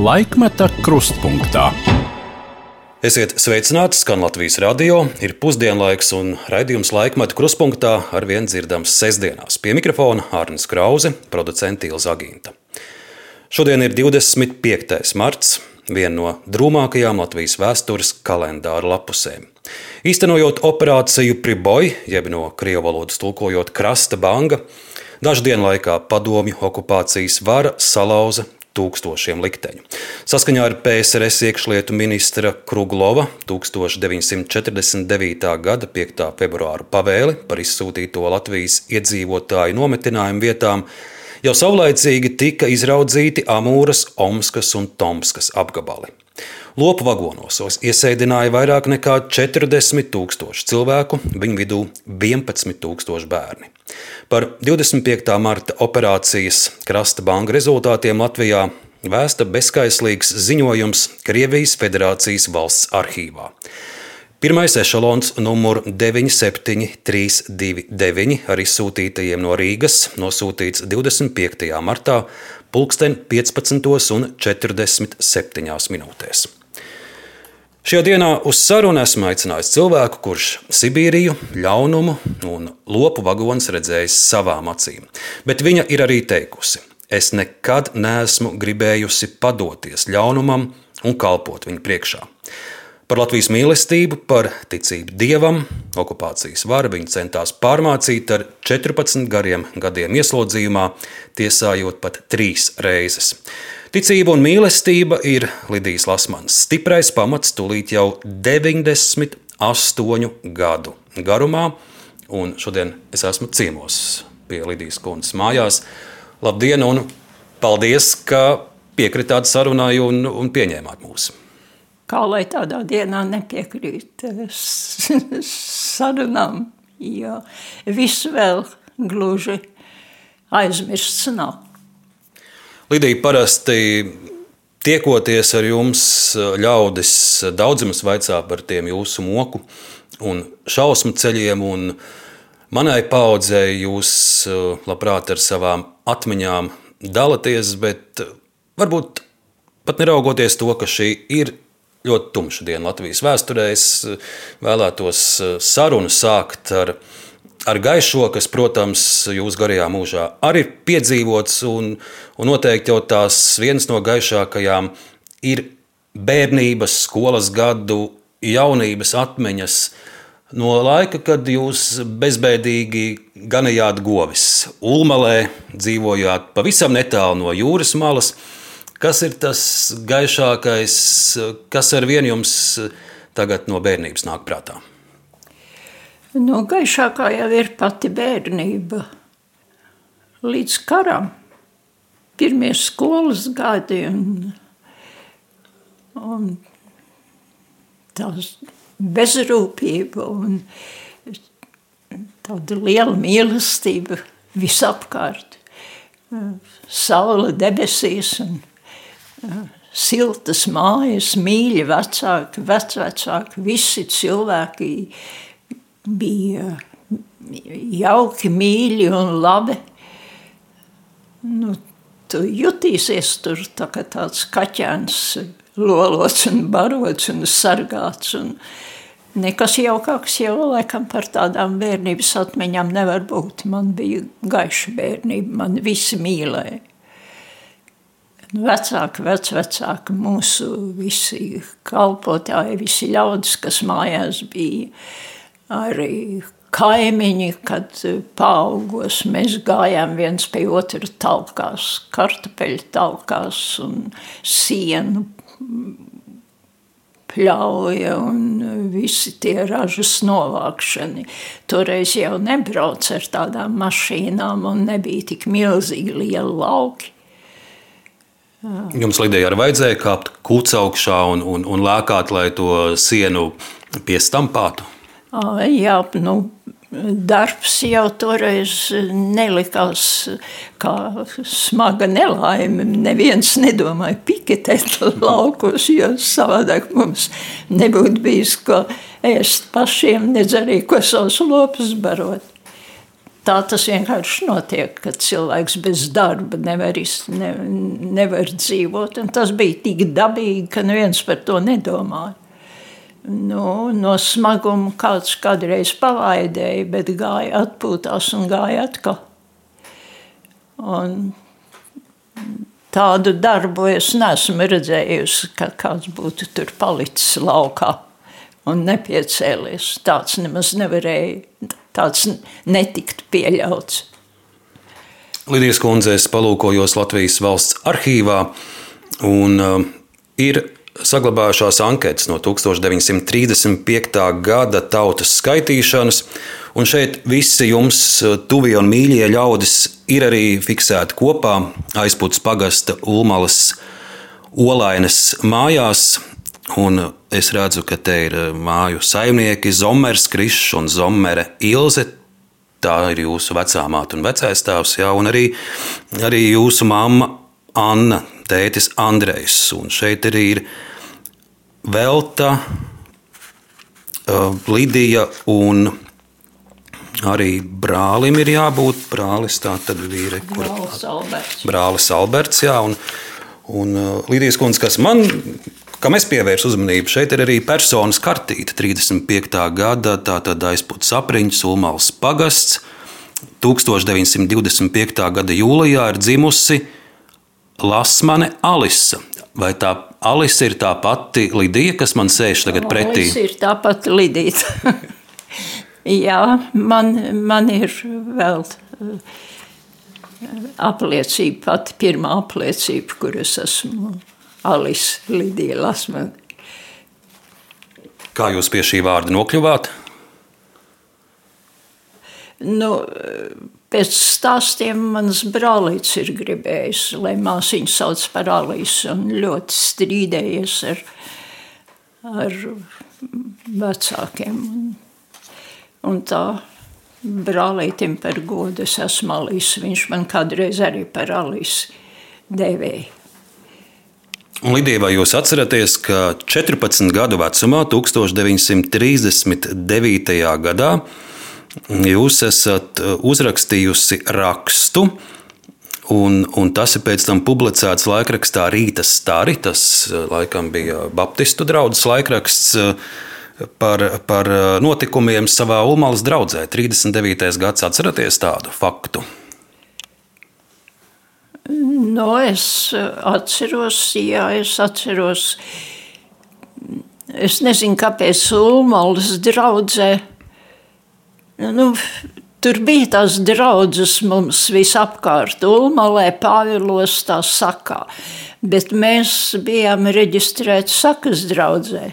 Laikmeta krustpunktā. Esiet sveicināti, skan Latvijas radio, ir pusdienlaiks un raidījums laikmeta krustpunktā ar vien dzirdams sestdienās. Pie mikrofona Arnis Krause, producents Ilza Agīnta. Šodien ir 25. marts, viena no drūmākajām Latvijas vēstures kalendāra lapusēm. Īstenojot operāciju Priboj, jeb no krievu valodas tulkojot krasta banga, dažu dienu laikā padomju okupācijas vara salauza tūkstošiem likteņu. Saskaņā ar PSRS iekšlietu ministra Kruglova 1949. gada 5. februāra pavēli par izsūtīto Latvijas iedzīvotāju nometinājumu vietām jau savlaicīgi tika izraudzīti Amūras, Omskas un Tomskas apgabali. Lopu vagonos iesēdināja vairāk nekā 40 tūkstoši cilvēku, viņu vidū 11 tūkstoši bērni. Par 25. marta operācijas Krasta banka rezultātiem Latvijā vēsta bezskaislīgs ziņojums Krievijas Federācijas valsts arhīvā. Pirmais ešalons numur 97329 ar izsūtītajiem no Rīgas nosūtīts 25. martā, pulksten 15,47 minūtēs. Šajā dienā uz sarunu esmu aicinājis cilvēku, kurš Sibīriju, ļaunumu un lopu vagonus redzējis savām acīm. Bet viņa ir arī teikusi, es nekad neesmu gribējusi padoties ļaunumam un kalpot viņa priekšā. Par Latvijas mīlestību, par ticību dievam, okupācijas varu viņa centās pārmācīt ar 14 gariem gadiem ieslodzījumā, tiesājot pat trīs reizes. Ticība un mīlestība ir Lidijas Lasmanas stiprais pamats tūlīt jau 98 gadu garumā, un šodien es esmu ciemos pie Lidijas kundzes mājās. Labdien, un paldies, ka piekritāt sarunai un, un pieņēmāt mūs. Kā lai tādā dienā nepiekrīt sarunām, jo viss vēl gluži aizmirsts nav. Lidija, parasti tiekoties ar jums, ļaudis daudziem vaicā par tiem jūsu moku un šausmu ceļiem. Un manai paudzei jūs labprāt ar savām atmiņām dalāties, bet varbūt pat neraugoties to, ka šī ir ļoti tumša diena Latvijas vēsturē, es vēlētos sarunu sākt ar ar gaišo, kas, protams, jūsu garajā mūžā arī ir piedzīvots, un, un noteikti jau tās vienas no gaišākajām ir bērnības, skolas gadu, jaunības atmiņas. No laika, kad jūs bezbēdīgi ganījāt govis, Ulmalē, dzīvojāt pavisam netālu no jūras malas, kas ir tas gaišākais, kas ar vienu jums tagad no bērnības nāk prātā? Nu, gaišākā jau ir pati bērnība. Līdz karam, pirmie skolas gadi un, un tās bezrūpība un tāda liela mīlestība visapkārt. Saula debesīs un siltas mājas, mīļi vecāki, vecvecāki, visi cilvēki bija jauki, mīļi un labi. Nu, tu jutīsies tur tā kā tāds kaķēns, lolots un barots un sargāts. Un nekas jaukāks jau laikam par tādām bērnības atmiņām nevar būt. Man bija gaiša bērnība, man visi mīlēja. Vecāki, vecvecāki, mūsu visi kalpotāji, visi ļaudis, kas mājās bija, arī kaimiņi, kad paaugos mēs gājām viens pie otra talkās, kartupeļu talkās un sienu pļauja un visi tie ražas novākšani. Toreiz jau nebrauc ar tādām mašīnām un nebija tik milzīgi lieli lauki. Jums lidēja arī vajadzēja kāpt kūts augšā un, un, un lēkāt, lai to sienu piestampātu? Jā, nu, darbs jau toreiz nelikās kā smaga nelaime. Neviens nedomāja piketēt laukos, jo savādāk mums nebūtu bijis ko ēst pašiem, nedz arī ko savus lopus barot. tā tas vienkārši notiek, ka cilvēks bez darba nevar, iz, ne, nevar dzīvot. Tas bija tik dabīgi, ka neviens par to nedomāja. Nu, no smaguma kāds kādreiz pavaidēja, bet gāja atpūtās un gāja atkal. Un tādu darbu es neesmu redzējusi, ka kāds būtu tur palicis laukā un nepiecēlies. Tāds nemaz nevarēja, tāds netikt pieļauts. Lidijas kundze, es palūkojos Latvijas valsts arhīvā, un uh, ir saglabājušās anketas no 1935. gada tautas skaitīšanas, un šeit visi jums uh, tuvie un mīļie ļaudis ir arī fiksēti kopā aizpūtas pagasta Ulmalas olainas mājās. Un es redzu, ka te ir māju saimnieki Zomers, Krišs un Zomere Ilze. Tā ir jūsu vecā māte un vecais tēvs, jā, un arī, arī jūsu mamma Anna, tētis Andrejs. Un šeit arī ir Velta, Lidija un Arī brālim ir jābūt. Brālis tā tad ir kur... brālis Alberts. Brālis Alberts, jā, un, un uh, Līdijas kundze, kas man, kam es pievērsu uzmanību, šeit ir arī personas kartīte 35. gada, tā tad aizpūtas apriņķis, Ulmāls pagasts. 1925. gada jūlijā ir dzimusi Lasmane Alisa. Vai tā Alisa ir tā pati Lidija, kas man sēž tagad pretī? Alisa ir tā pati Lidija. Jā, man, man ir vēl eh, apliecība, pati pirmā apliecība, kur es esmu Alise Lidija Lasmane. Kā jūs pie šī vārda nokļuvāt? Nu, pēc stāstiem mans brālītis ir gribējis, lai māsiņu sauc par Alīsu un ļoti strīdējies ar, ar vecākiem. Un Un tā brālītim par godu es esmu Alīs. Viņš man kādreiz arī par Alīs devēja. Un, Lidija, vai jūs atceraties, ka 14 gadu vecumā, 1939. gadā, jūs esat uzrakstījusi rakstu, un, un tas ir pēc tam publicēts laikrakstā Rīta Stari. Tas laikam bija Baptistu draugs laikraksts par, par uh, notikumiem savā Ulmālas draudzē. 39. gads atceraties tādu faktu. No, es atceros, jā, es atceros. Es nezinu, kāpēc Ulmālas draudzē. Nu, tur bija tās draudzes mums visapkārt, Ulmalē, Pāvilos tā sakā. Bet mēs bijām reģistrēti sakas draudzē.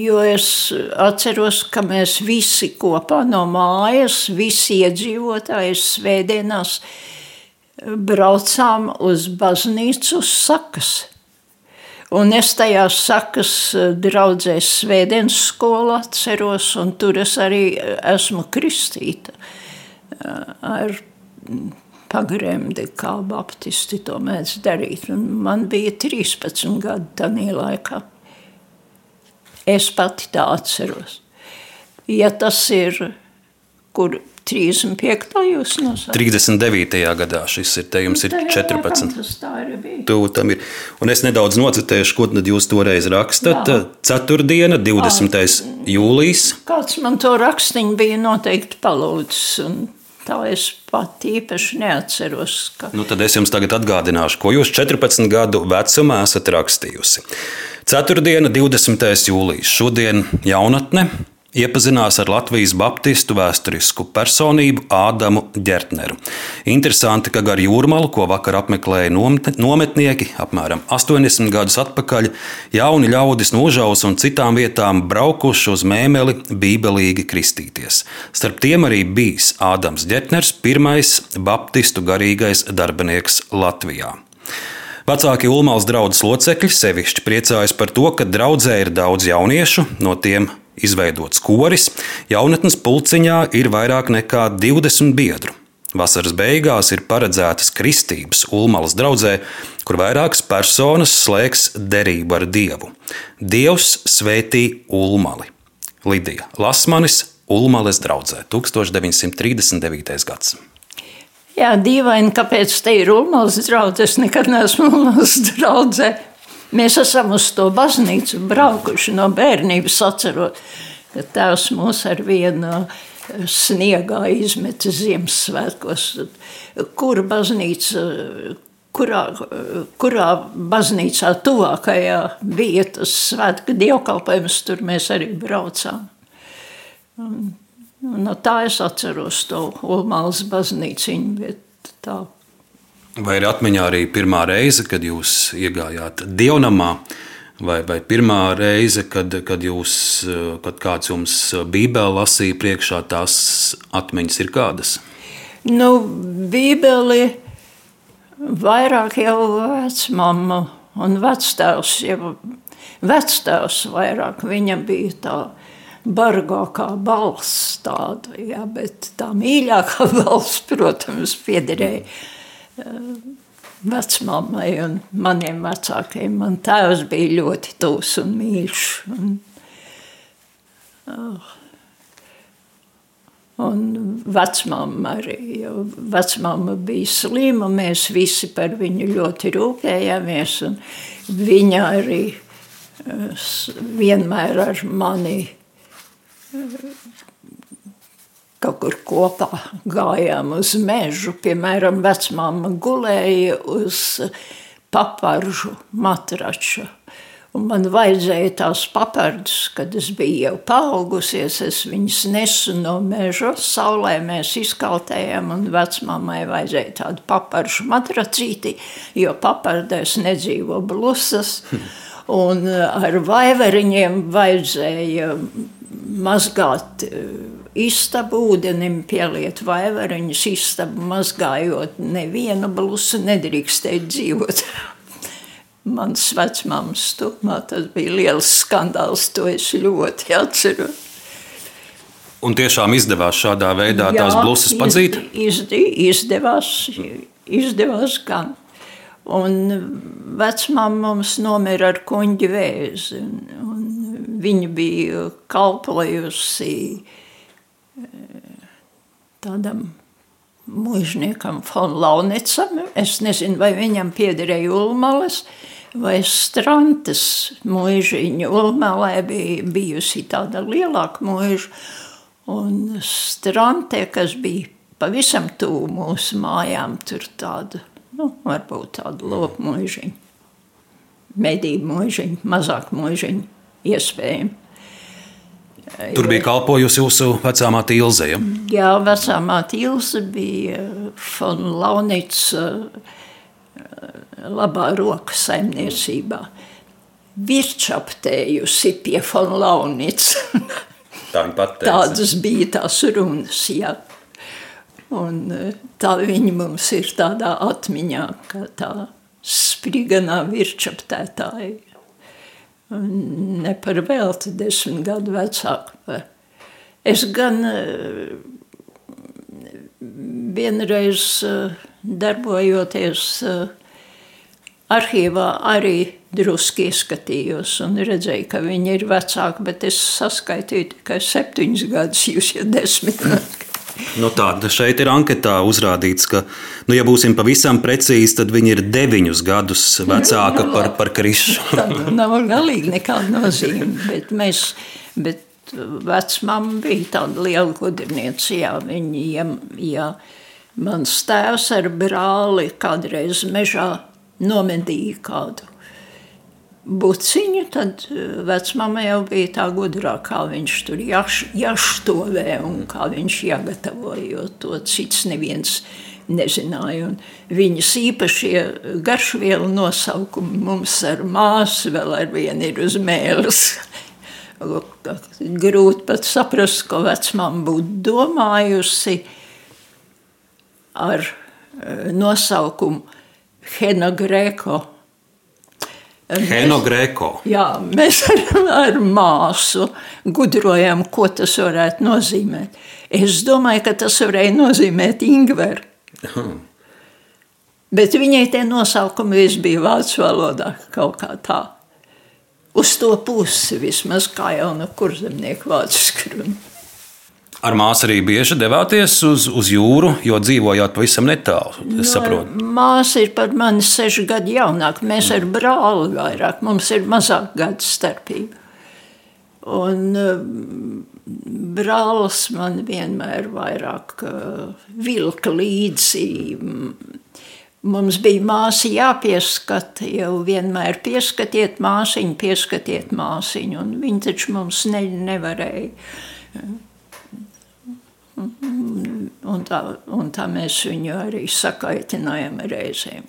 Jo es atceros, ka mēs visi kopā no mājas, visi iedzīvotāji svētdienās braucām uz baznīcu sakas. Un es tajā sakas draudzēs svētdienas skolu atceros, un tur es arī esmu kristīta ar pagremdi, kā baptisti to mēdz darīt. Un man bija 13 gadi tajā laikā. Es pati tā atceros. Ja tas ir, kur 35. jūs nosaucat? 39. gadā šis ir, te jums ir 14. Tas tā ir bijis. Tu tam ir. Un es nedaudz nocitēšu, ko tad jūs toreiz rakstat. Jā. Ceturtdiena, 20. À, jūlijas. Kāds man to rakstiņu bija noteikti palūdzis. Un Tā es pat īpaši neatceros. Ka... Nu, tad es jums tagad atgādināšu, ko jūs 14 gadu vecumā esat rakstījusi. Ceturtdiena, 20. jūlijas. Šodien jaunatne Iepazinās ar Latvijas Baptistu vēsturisku personību Ādamu Gertneru. Interesanti, ka gar jūrmālu, ko vakar apmeklēja nometnieki, apmēram 80 gadus atpakaļ, jauni ļaudis no Užaus un citām vietām braukuši uz mēmeli bībelīgi kristīties. Starp tiem arī bijis Ādams Gertners, pirmais Baptistu garīgais darbinieks Latvijā. Vecāki Ulmāls draugs locekļi sevišķi priecājas par to, ka draudzē ir daudz jauniešu, no tiem izveidots koris, jaunatnes pulciņā ir vairāk nekā 20 biedru. Vasaras beigās ir paredzētas kristības Ulmalas draudzē, kur vairākas personas slēgs derību ar Dievu. Dievs svētī Ulmali. Lidija Lasmanis, Ulmales draudzē 1939. gads. Jā, dīvaini, kāpēc te ir Ulmals draudzē. Es nekad neesmu Ulmals draudzē. Mēs esam uz to baznīcu braukuši no bērnības atcerot, ka tēvs mūs ar vienu sniegā izmeta Ziemassvētkos. Kur baznīca, kurā, kurā baznīcā tuvākajā bija tas svētku dievkalpojums, tur mēs arī braucām. Un, no tā es atceros to Ulmālas baznīciņu, bet tā. Vai ir atmiņā arī pirmā reize, kad jūs iegājāt dievnamā, vai, vai pirmā reize, kad, kad, jūs, kad kāds jums bībeli lasīja priekšā, tās atmiņas ir kādas? Nu, bībeli vairāk jau vecmama un vectēvs, jau vectēvs vairāk, viņam bija tā bargākā balss tāda, jā, bet tā mīļākā balss, protams, piederēja eh, vecmāmai un maniem vecākiem. Man tēvs bija ļoti tūs un mīļš. Un, uh, un vecmāma arī, jo vecmāma bija slima, mēs visi par viņu ļoti rūpējāmies, un viņa arī uh, vienmēr ar mani kaut kur kopā gājām uz mežu. Piemēram, vecmāma gulēja uz paparžu matrača. Un man vajadzēja tās papardus, kad es biju jau paaugusies. Es viņas nesu no meža, saulē mēs izkaltējām, un vecmāmai vajadzēja tādu paparšu matracīti, jo papardēs nedzīvo blusas. Un ar vaivariņiem vajadzēja mazgāt eh, istabu, ūdenim pieliet vaivariņus, istabu mazgājot, nevienu blusu nedrīkstēja dzīvot. Mans vecmāmas stupmā tas bija liels skandāls, to es ļoti atceros. Un tiešām izdevās šādā veidā Jā, tās blusas padzīt? Izd, izdevās, izdevās gan. Un vecmāma mums nomira ar kuņģi vēzi. Viņa bija kalpojusi eh, tādam mūžniekam von Launicam. Es nezinu, vai viņam piederēja Ulmales vai Strantes mūžiņa. Ulmalē bija bijusi tāda lielāka mūža, un Strante, kas bija pavisam tuvu mūsu mājām, tur tāda, nu, varbūt tāda lopu mūžiņa, medību mūžiņa, mazāk mūžiņa iespējami. Tur bija kalpojusi jūsu vecā māte Ilze. Ja? Jā, vecā māte Ilze bija von Launits labā roka saimniecībā. Virčaptējusi pie von Launits. Tā Tādas bija tās runas, jā. Un tā viņa mums ir tādā atmiņā, ka tā spriganā virčaptētāja ne par velti desmit gadu vecāka. Es gan eh, vienreiz eh, darbojoties eh, arhīvā arī druski ieskatījos un redzēju, ka viņi ir vecāki, bet es saskaitīju tikai septiņus gadus, jūs jau desmit gadus. Nu tā, šeit ir anketā uzrādīts, ka, nu, ja būsim pavisam precīzi, tad viņi ir deviņus gadus vecāka par, par Krišu. Tā nav galīgi nekāda nozīme, bet mēs, bet vecmama bija tāda liela gudrniece, jā, viņi, ja, ja mans tēvs ar brāli kādreiz mežā nomedīja kādu buciņu, tad eh, vecmama jau bija tā gudrā, kā viņš tur jaš, jaštovē un kā viņš jāgatavo, jo to cits neviens nezināja. Un viņas īpašie garšvielu nosaukumi mums ar māsu vēl ar vienu ir uz mēles. Grūti pat saprast, ko vecmama būtu domājusi ar eh, nosaukumu Hena Greko Heno Greko. Jā, mēs ar, ar māsu gudrojam, ko tas varētu nozīmēt. Es domāju, ka tas varēja nozīmēt Ingveru. Hmm. Bet viņai tie nosaukumi viss bija vācu valodā kaut kā tā. Uz to pusi vismaz kā jau no kurzemnieku vācu skruna. Ar māsu arī bieži devāties uz, uz jūru, jo dzīvojāt pavisam netālu. Es no, saprotu. Māsa ir par mani seši gadi jaunāka. Mēs ar brāli vairāk, mums ir mazāk gadu starpība. Un uh, brālis man vienmēr vairāk uh, vilka līdzi. Mums bija māsa jāpieskata, jau vienmēr pieskatiet māsiņu, pieskatiet māsiņu, un viņi taču mums ne, nevarēja Un tā, un tā mēs viņu arī sakaitinājām reizēm.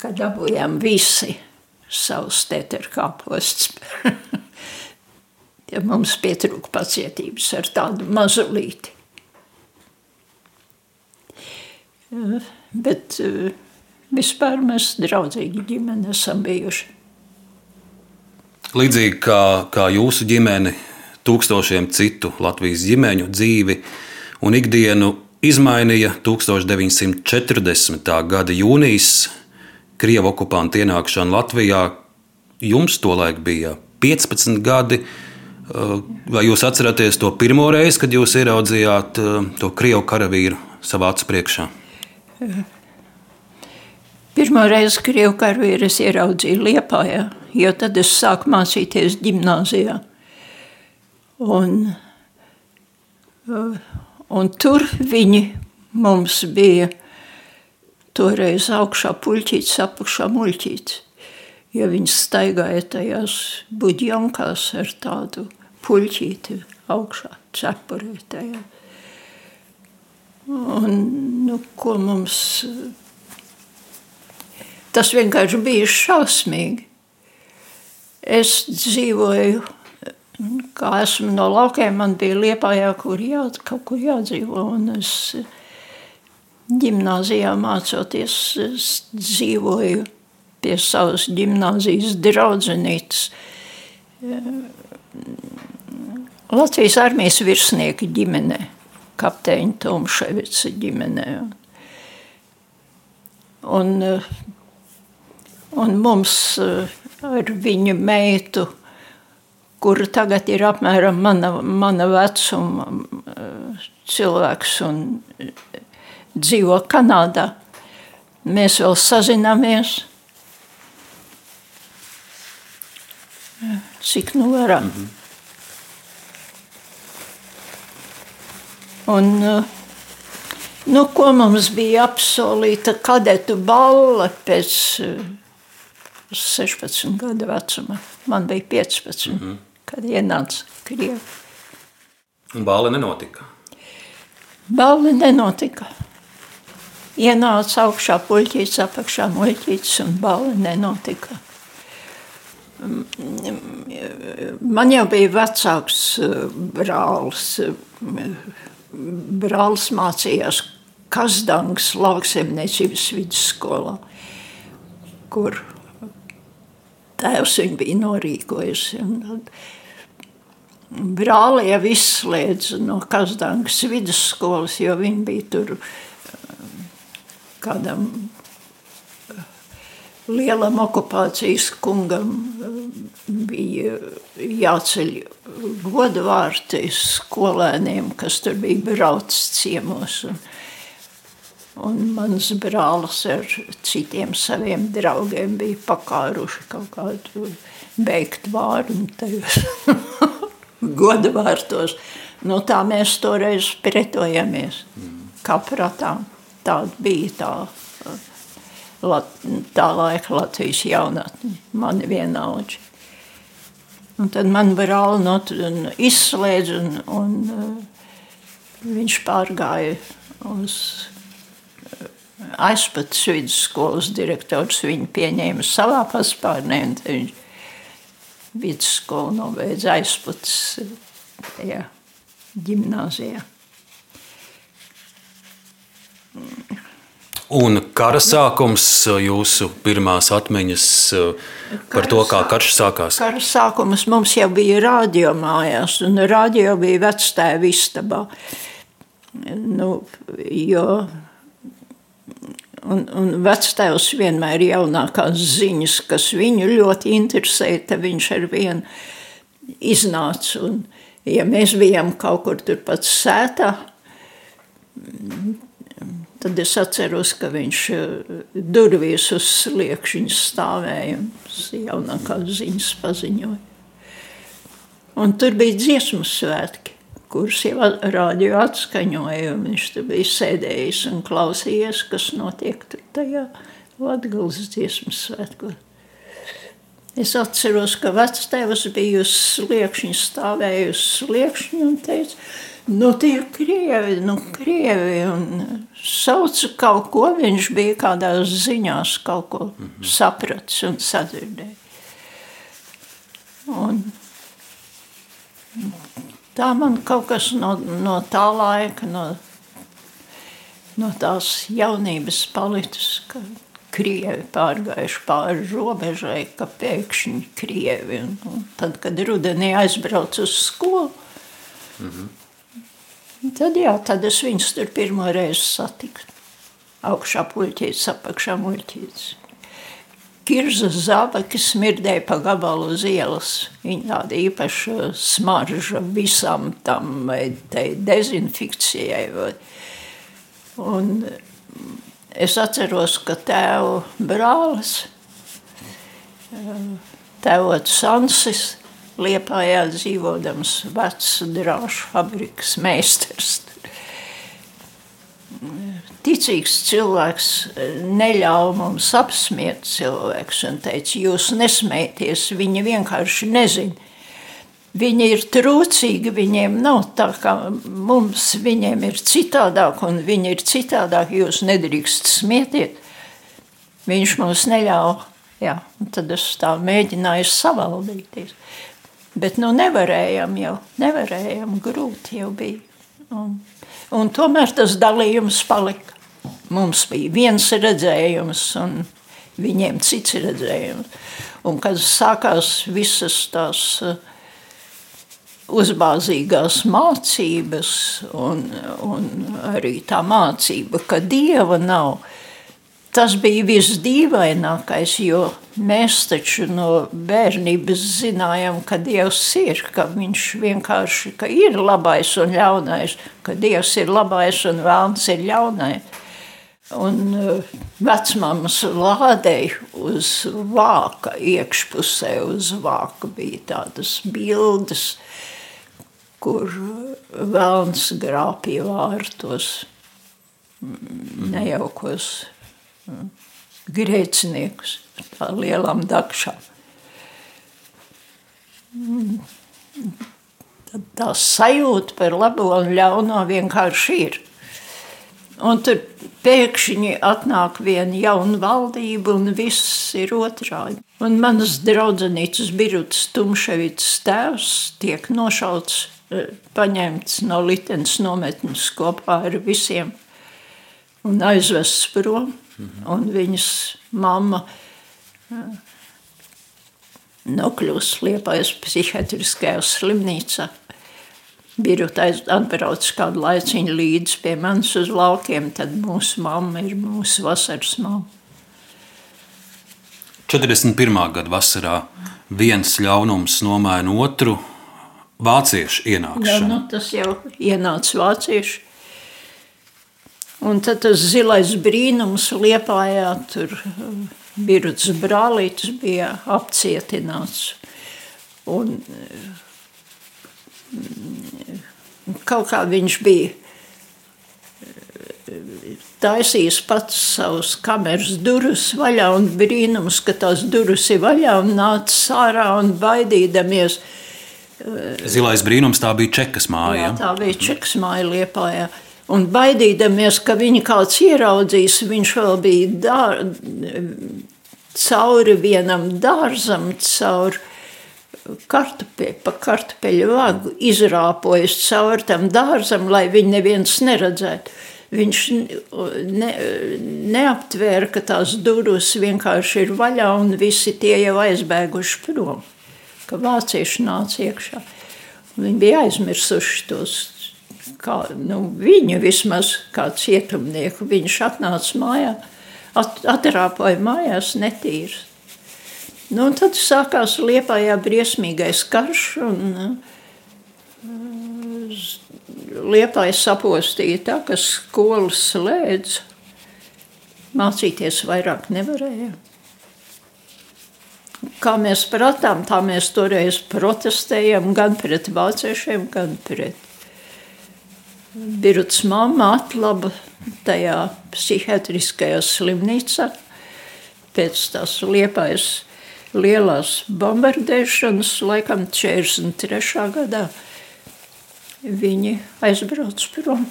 Kad dabūjām visi savus teterkāpostus. ja mums pietrūka pacietības ar tādu mazu līti. Bet vispār mēs draudzīgi ģimene esam bijuši. Līdzīgi kā, kā jūsu ģimene tūkstošiem citu Latvijas ģimeņu dzīvi un ikdienu izmainīja 1940. gada jūnijas Krievijas okupantu ienākšana Latvijā. Jums tolaik bija 15 gadi. Vai jūs atceraties to pirmo reizi, kad jūs ieraudzījāt to krievu karavīru savā acu priekšā? Pirmā reize krievu karavīru ieraudzīju Liepājā, jo tad es sāku mācīties gimnāzijā. Un, un tur viņi mums bija toreiz augšā puļķīts, apakšā muļķīts. Ja viņi staigāja tajās buģjonkās ar tādu puļķīti augšā, cepurē tajā. Un, nu, ko mums... Tas vienkārši bija šausmīgi. Es dzīvoju Kā esmu no laukiem, man bija liepājā, kur jā, kaut kur jādzīvo. Un es ģimnāzijā mācoties, es dzīvoju pie savas ģimnāzijas draudzenītes. Latvijas armijas virsnieka ģimenē, kapteiņa Tomševica ģimenē. Un, un mums ar viņu meitu kur tagad ir apmēram mana, mana vecuma eh, cilvēks un eh, dzīvo Kanādā. Mēs vēl sazināmies. Cik nu varam. Mm -hmm. Un, eh, nu, ko mums bija apsolīta kadetu balle pēc 16 gadu vecuma. Man bija 15. Mm -hmm kad ienāca Krievi. Un bāle nenotika? Bāle nenotika. Ienāca augšā puļķīts, apakšā muļķīts un bāle nenotika. Man jau bija vecāks eh, brālis. Brālis mācījās Kazdangas lauksaimniecības vidusskolā, kur tēvs viņu bija norīkojis. Un, brāli jau izslēdz no Kazdangas vidusskolas, jo viņi bija tur um, kādam uh, lielam okupācijas kungam um, bija jāceļ godvārti skolēniem, kas tur bija braucis ciemos. Un, un mans brālis ar citiem saviem draugiem bija pakāruši kaut kādu beigtu vārdu tajos goda vārtos. Nu, tā mēs toreiz pretojamies. Kā prātā tāda bija tā, tā laika Latvijas jaunatne, mani vienaudži. Un tad man brāli no izslēdz un, un viņš pārgāja uz aizpats vidusskolas direktors. Viņu pieņēma savā paspārnē un viņš vidusskolu nobeidza aizpats tajā ģimnāzijā. Un kara sākums, jūsu pirmās atmiņas par to, kā karš sākās? Kara sākums mums jau bija rādio mājās, un rādio bija vectēva istabā. Nu, jo Un, un vectēvs vienmēr ir jaunākās ziņas, kas viņu ļoti interesē, tad viņš ar vienu iznāca un ja mēs bijām kaut kur turpat sētā, tad es atceros, ka viņš durvīs uz sliekšņa stāvēja un jaunākās ziņas paziņoja. Un tur bija dziesmu svētki, kurus jau rādio atskaņoja, viņš tur bija sēdējis un klausījies, kas notiek tur tajā Latgales dziesmu svētkos. Es atceros, ka vectēvs bija uz sliekšņa, stāvēja uz sliekšņa un teica, nu tie ir krievi, nu krievi, un sauca kaut ko, viņš bija kādās ziņās kaut ko mm -hmm. sapratis un sadzirdēja. Un tā man kaut kas no, no tā laika, no, no tās jaunības palicis, ka krievi pārgājuši pāri robežai, ka pēkšņi krievi. Un, un tad, kad rudenī aizbraucu uz skolu, mm -hmm. tad, jā, tad es viņus tur pirmo reizi satiku. Augšā puļķītis, apakšā muļķītis. Kirza zābaki smirdēja pa gabalu uz ielas. Viņa tāda īpaša smarža visam tam dezinfekcijai. Un Es atceros, ka tēva brālis, tēvots Sansis, Liepājā dzīvodams vecs drāšu fabrikas meistars. Ticīgs cilvēks neļāva mums apsmiet cilvēks un teica, jūs nesmējieties, viņi vienkārši nezina Viņi ir trūcīgi, viņiem nav tā kā mums, viņiem ir citādāk, un viņi ir citādāk, jūs nedrīkst smietiet. Viņš mums neļauj, jā, tad es tā mēģināju savaldīties. Bet nu nevarējām jau, nevarējām, grūti jau bija. Un, un tomēr tas dalījums palika. Mums bija viens redzējums, un viņiem cits redzējums. Un kad sākās visas tās uh, uzbāzīgās mācības, un, un arī tā mācība, ka dieva nav. Tas bija visdīvainākais, jo mēs taču no bērnības zinājām, ka Dievs ir, ka Viņš vienkārši ka ir labais un ļaunais, ka Dievs ir labais un vēlns ir ļaunais. Un uh, vecmāmas lādēja uz vāka, iekšpusē uz vāka bija tādas bildes, kur vēlns grāpīja vārtos nejaukos grēciniekus tā lielām dakšām. Tad tā sajūta par labo un ļauno vienkārši ir. Un tur pēkšņi atnāk viena jauna valdība, un viss ir otrādi. Un manas draudzenītes Birutas Tumševits tēvs tiek nošauts paņemts no Litenes nometnes kopā ar visiem un aizvests prom. Mhm. Un viņas mamma nokļūst Liepājas psihiatriskajā slimnīcā. Birut atbrauc kādu laiciņu līdz pie manis uz laukiem, tad mūsu mamma ir mūsu vasaras mamma. 41. gada vasarā viens ļaunums nomaina otru, vāciešu ienākšana. Jā, nu, tas jau ienāca vācieši. Un tad tas zilais brīnums liepājā, tur biruts brālītis bija apcietināts. Un kaut kā viņš bija taisījis pats savus kameras durvis vaļā un brīnums, ka tās durvis ir vaļā un nāca ārā un baidīdamies – Zilais brīnums tā bija čekas māja. Jā, tā bija čekas māja Liepājā. Un baidīdamies, ka viņu kāds ieraudzīs, viņš vēl bija dār, cauri vienam dārzam, cauri kartupe, pa kartupeļu vagu izrāpojas cauri tam dārzam, lai viņu neviens neredzētu. Viņš ne, neaptvēra, ka tās durvis vienkārši ir vaļā un visi tie jau aizbēguši prom ka vācieši nāca iekšā. Viņi bija aizmirsuši tos, kā, nu, viņu vismaz kā cietumnieku. Viņš atnāca mājā, at, atrāpoja mājās netīrs. Nu, tad sākās Liepājā briesmīgais karš, un Liepai sapostīja tā, ka skolas slēdz. Mācīties vairāk nevarēja. Kā mēs pratām, tā mēs toreiz protestējam gan pret vāciešiem, gan pret Biruts mamma atlaba tajā psihiatriskajā slimnīcā pēc tās liepājas lielās bombardēšanas, laikam 43. gadā. Viņi aizbrauc prom.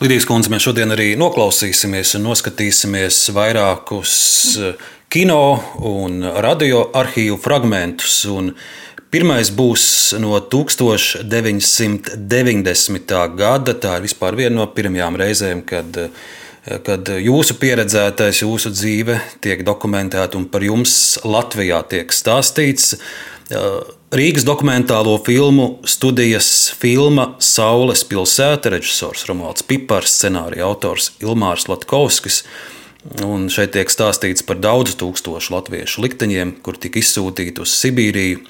Lidijas kundze, mēs šodien arī noklausīsimies un noskatīsimies vairākus kino un radio arhīvu fragmentus. Un Pirmais būs no 1990. gada. Tā ir vispār viena no pirmajām reizēm, kad, kad jūsu pieredzētais, jūsu dzīve tiek dokumentēta un par jums Latvijā tiek stāstīts. Rīgas dokumentālo filmu studijas filma Saules pilsēta režisors Romualds Pipars, scenārija autors Ilmārs Latkovskis. Un šeit tiek stāstīts par daudzu tūkstošu latviešu likteņiem, kur tika izsūtīti uz Sibīriju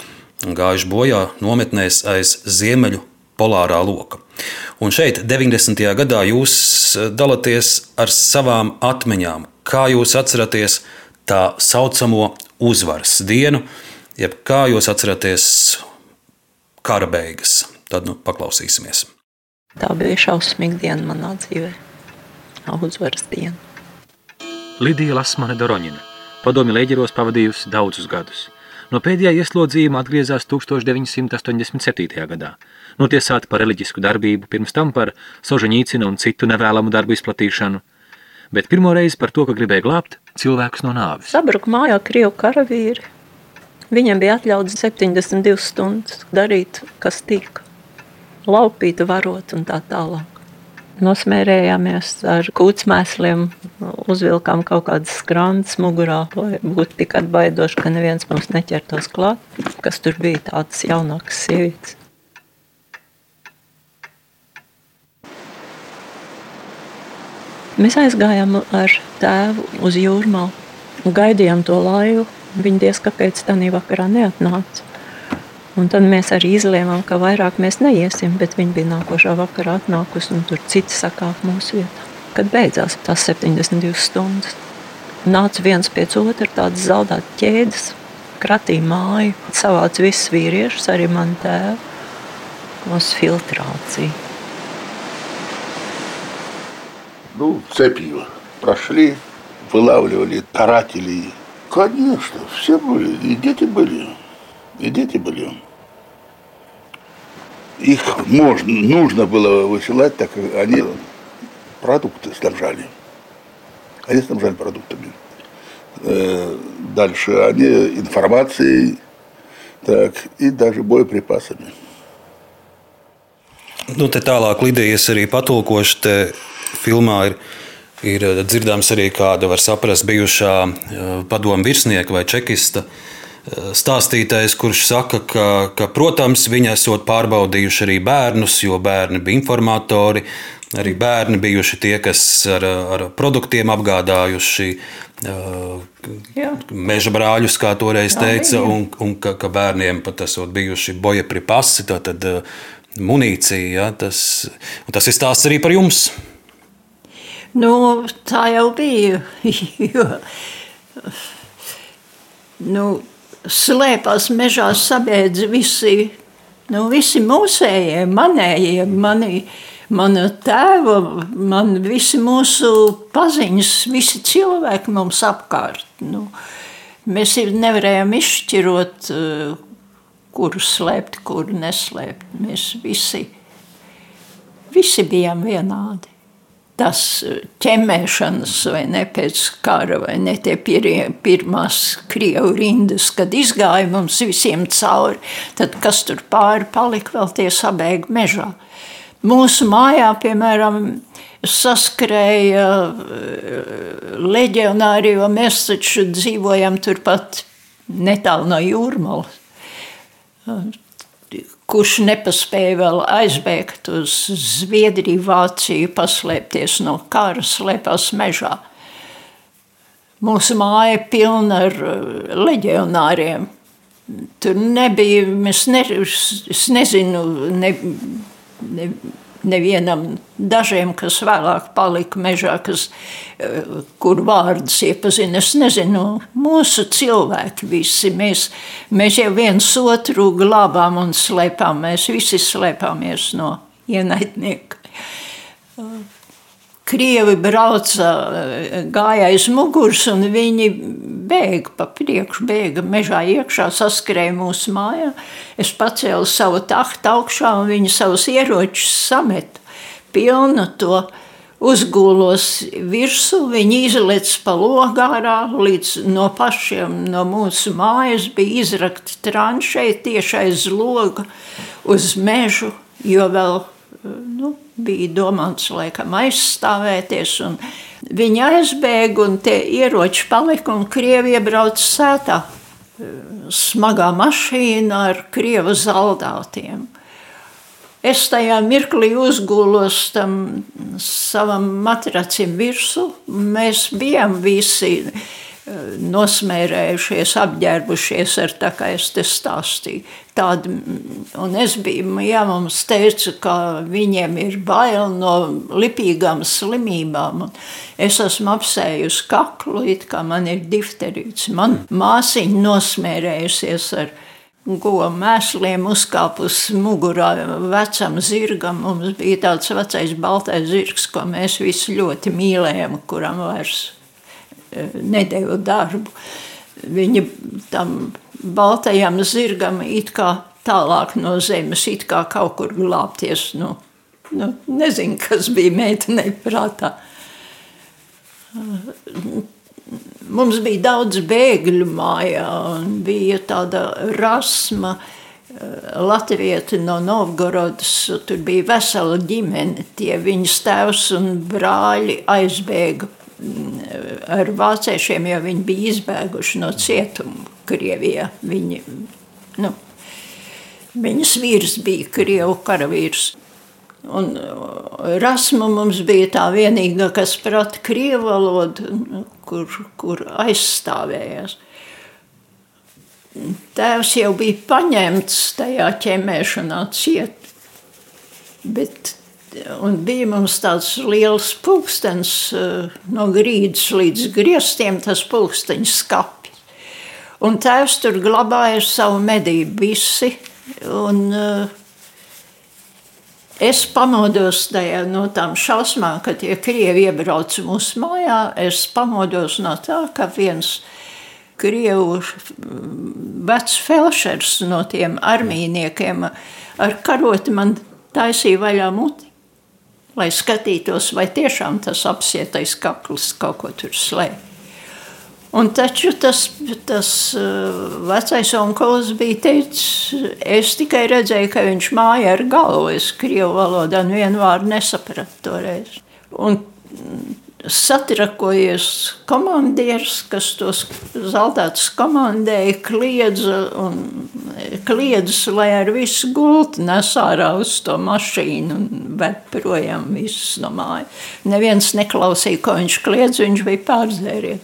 gājuši bojā nometnēs aiz ziemeļu polārā loka. Un šeit, 90. gadā, jūs eh, dalāties ar savām atmiņām. Kā jūs atceraties tā saucamo uzvaras dienu, jeb kā jūs atceraties kara beigas? Tad nu, paklausīsimies. Tā bija šausmīga diena manā dzīvē. Uzvaras diena. Lidija Lasmane Doroņina, padomi leģeros pavadījusi daudzus gadus. No pēdējā ieslodzījuma atgriezās 1987. gadā, notiesāta par reliģisku darbību, pirms tam par Sožaņīcina un citu nevēlamu darbu izplatīšanu, bet pirmo reizi par to, ka gribēja glābt cilvēkus no nāves. Sabruka mājā Krievu karavīri. Viņam bija atļauts 72 stundas darīt, kas tika, laupīt, varot un tā tālāk nosmērējāmies ar kūtsmēsliem, uzvilkām kaut kādas skrandas mugurā, lai būtu tik atbaidoši, ka neviens mums neķertos klāt, kas tur bija tādas jaunākas sievietes. Mēs aizgājām ar tēvu uz jūrmālu un gaidījām to laivu. Viņa diez kāpēc tā vakarā neatnāca. Un tad mēs arī izlēmām, ka vairāk mēs neiesim, bet viņi bija nākošā vakarā atnākusi un tur citi sakāp mūsu vietā. Kad beidzās tās 72 stundas, nāca viens pēc otra tādas zaudētas ķēdes, kratīja māju, savāca visus vīriešus, arī mani tēvu, uz filtrāciju. Ну, цепью прошли, вылавливали карателей. Конечно, все были, и дети были, и дети были их можно, нужно было высылать, так как они продукты снабжали. Они снабжали продуктами. Э, дальше они информацией так, и даже боеприпасами. Nu, te tālāk Lidijas arī patulkoši. Filmā ir, ir dzirdams arī kāda, var saprast, bijušā padomu virsnieka vai čekista uh, stāstītājs, kurš saka, ka, ka, protams, viņi esot pārbaudījuši arī bērnus, jo bērni bija informatori, arī bērni bijuši tie, kas ar, ar produktiem apgādājuši Jā. meža brāļus, kā toreiz teica, un, un ka, ka bērniem pat esot bijuši bojepripasi, tātad munīcija. Ja, tas, tas ir stāsts arī par jums. Nu, tā jau bija. Jo, nu, slēpās mežā, sabiedzi visi, nu, visi mūsējie, manējie, mani, mana tēva, man visi mūsu paziņas, visi cilvēki mums apkārt. Nu, mēs nevarējām izšķirot, kuru slēpt, kuru neslēpt. Mēs visi, visi bijām vienādi tas eh, ķemēšanas, vai ne pēc kara, vai ne tie pirie, pirmās krievu rindas, kad izgāja mums visiem cauri, tad kas tur pāri palika vēl tie sabēga mežā. Mūsu mājā, piemēram, saskrēja eh, leģionāri, jo mēs taču dzīvojam turpat netālu no jūrmalas kurš nepaspēja vēl aizbēgt uz Zviedriju, Vāciju, paslēpties no kara, slēpās mežā. Mūsu māja ir pilna ar uh, leģionāriem. Tur nebija, ne, es nezinu, ne, ne, nevienam, dažiem, kas vēlāk palika mežā, kas, kur vārdus iepazina. Es nezinu, mūsu cilvēki visi, mēs, mēs jau viens otru glābām un slēpām, mēs visi slēpāmies no ienaidnieka. Krievi brauca, gāja aiz muguras, un viņi bēga pa priekšu, bēga mežā iekšā, saskrēja mūsu mājā. Es pacēlu savu tahtu augšā, un viņi savus ieročus samet pilnu to uzgūlos virsū. Viņi izlec pa logārā, līdz no pašiem no mūsu mājas bija izrakti tranšei tieši aiz loga uz mežu, jo vēl nu, bija domāts laikam aizstāvēties. Viņi aizbēga un tie ieroči palika un Krievi iebrauca sētā. Smagā mašīna ar krievu zaldātiem. Es tajā mirklī uzgulos tam savam matracim virsū. Mēs bijām visi nosmērējušies, apģērbušies ar tā, kā es te stāstīju. Tādi, un es biju, jā, mums teica, ka viņiem ir bail no lipīgām slimībām. Un es esmu apsējusi kaklu, it kā man ir difterīts. Man māsiņa nosmērējusies ar gomu mēsliem, uzkāpus mugurā vecam zirgam. Mums bija tāds vecais baltais zirgs, ko mēs visi ļoti mīlējam, kuram vairs nedēļu darbu. Viņa tam baltajam zirgam it kā tālāk no zemes, it kā kaut kur glābties. Nu, nu, nezinu, kas bija meitenei prātā. Mums bija daudz bēgļu mājā, un bija tāda rasma, Latvieti no Novgorodas, tur bija vesela ģimene, tie viņas tēvs un brāļi aizbēga ar vāciešiem, jo viņi bija izbēguši no cietuma Krievijā. Viņi, nu, viņas vīrs bija Krievu karavīrs. Un Rasma mums bija tā vienīgā, kas prata krievu valodu, kur, kur aizstāvējās. Tēvs jau bija paņemts tajā ķemēšanā ciet, bet Un bija mums tāds liels pulkstenis eh, no grīdas līdz griestiem, tas pulksteņa skapis. Un tēvs tur glabāja savu medību visi. Un, uh, Es pamodos tajā, no tām šausmām, kad tie krievi iebrauca mūsu mājā. Es pamodos no tā, ka viens krievu vecs felšers no tiem armīniekiem ar karoti man taisīja vaļā muti lai skatītos, vai tiešām tas apsietais kakls kaut ko tur slēpj. Un taču tas, tas uh, vecais onkulis bija teicis, es tikai redzēju, ka viņš māja ar galvu. Es krievu valodā nevienu vārdu nesapratu toreiz. Un satrakojies komandieris, kas tos zeltātus komandēja, kliedza un kliedza, lai ar visu gultu nes ārā uz to mašīnu un ved projām visus no mājas. Neviens neklausīja, ko viņš kliedz, viņš bija pārdzēries.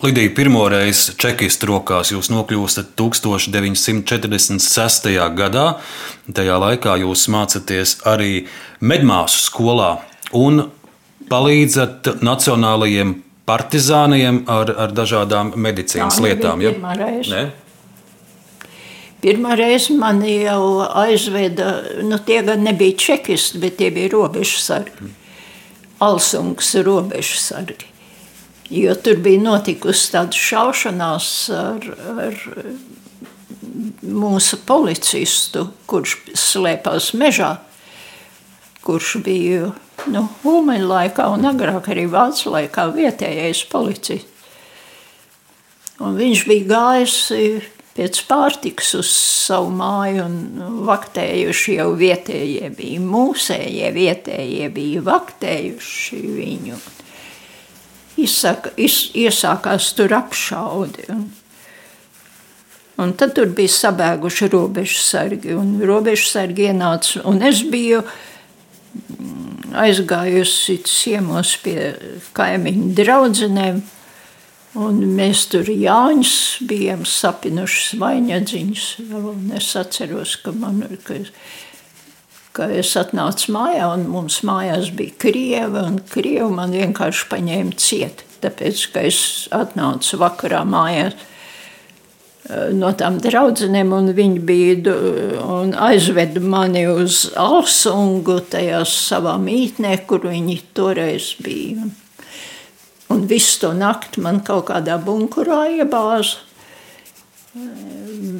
Lidija, pirmoreiz čekistu rokās jūs nokļūstat 1946. gadā. Tajā laikā jūs mācāties arī medmāsu skolā. Un palīdzat nacionālajiem partizāniem ar, ar dažādām medicīnas Tā lietām. Ja? Pirmā reize. Pirmā reize man jau aizveda, nu tie gan nebija čekisti, bet tie bija robežsargi. Alsungs robežsargi. Jo tur bija notikusi tāda šaušanās ar, ar mūsu policistu, kurš slēpās mežā, kurš bija nu, Ulmaņa laikā un agrāk arī Vācu laikā vietējais policists. Un viņš bija gājis pēc pārtikas uz savu māju un vaktējuši jau vietējie bija mūsējie, vietējie bija vaktējuši viņu. Izsaka, iz, iesākās tur apšaudi. Un, un tad tur bija sabēguši robežu sargi, un robežu sargi ienāca, un es biju aizgājusi ciemos pie kaimiņu draudzenēm. Un mēs tur Jāņus bijām sapinuši svaņadziņus. Es atceros, ka man ka, ka es atnācu mājā un mums mājās bija krievi un krievi man vienkārši paņēma ciet. Tāpēc, ka es atnācu vakarā mājās no tām draudzenēm, un viņi bija un aizveda mani uz Alsungu tajā savā mītnē, kur viņi toreiz bija. Un visu to nakti man kaut kādā bunkurā iebāza.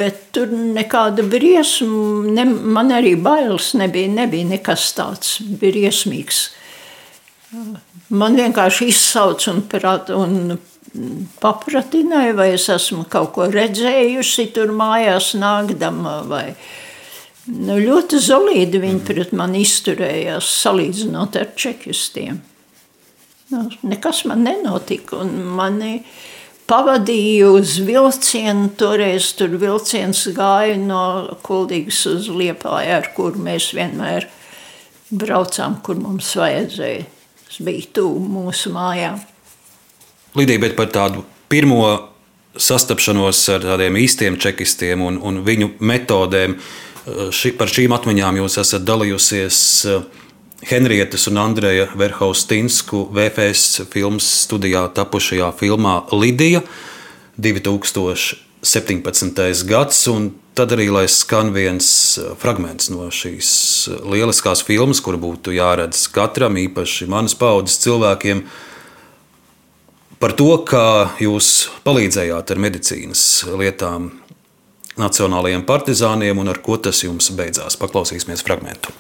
Bet tur nekāda briesma, ne, man arī bailes nebija, nebija nekas tāds briesmīgs. Man vienkārši izsauca un, un papratināja, vai es esmu kaut ko redzējusi tur mājās nākdama, vai nu, ļoti zolīdi viņi pret mani izturējās, salīdzinot ar čekistiem. Nu, nekas man nenotika. Mani pavadīja uz vilcienu. Toreiz tur vilciens gāja no Kuldīgas uz Liepāju, ar kuru mēs vienmēr braucām, kur mums vajadzēja. Tas bija tuvu mūsu mājām. Lidija, bet par tādu pirmo sastapšanos ar tādiem īstiem čekistiem un, un viņu metodēm, ši, par šīm atmiņām jūs esat dalījusies. Uh, Henrietas un Andreja Verhaustinsku VFS filmas studijā tapušajā filmā Lidija 2017. gads. Tad arī lai skan viens fragments no šīs lieliskās filmas, kur būtu jāredz katram, īpaši manas paudzes cilvēkiem, par to, kā jūs palīdzējāt ar medicīnas lietām nacionālajiem partizāniem un ar ko tas jums beidzās. Paklausīsimies fragmentu.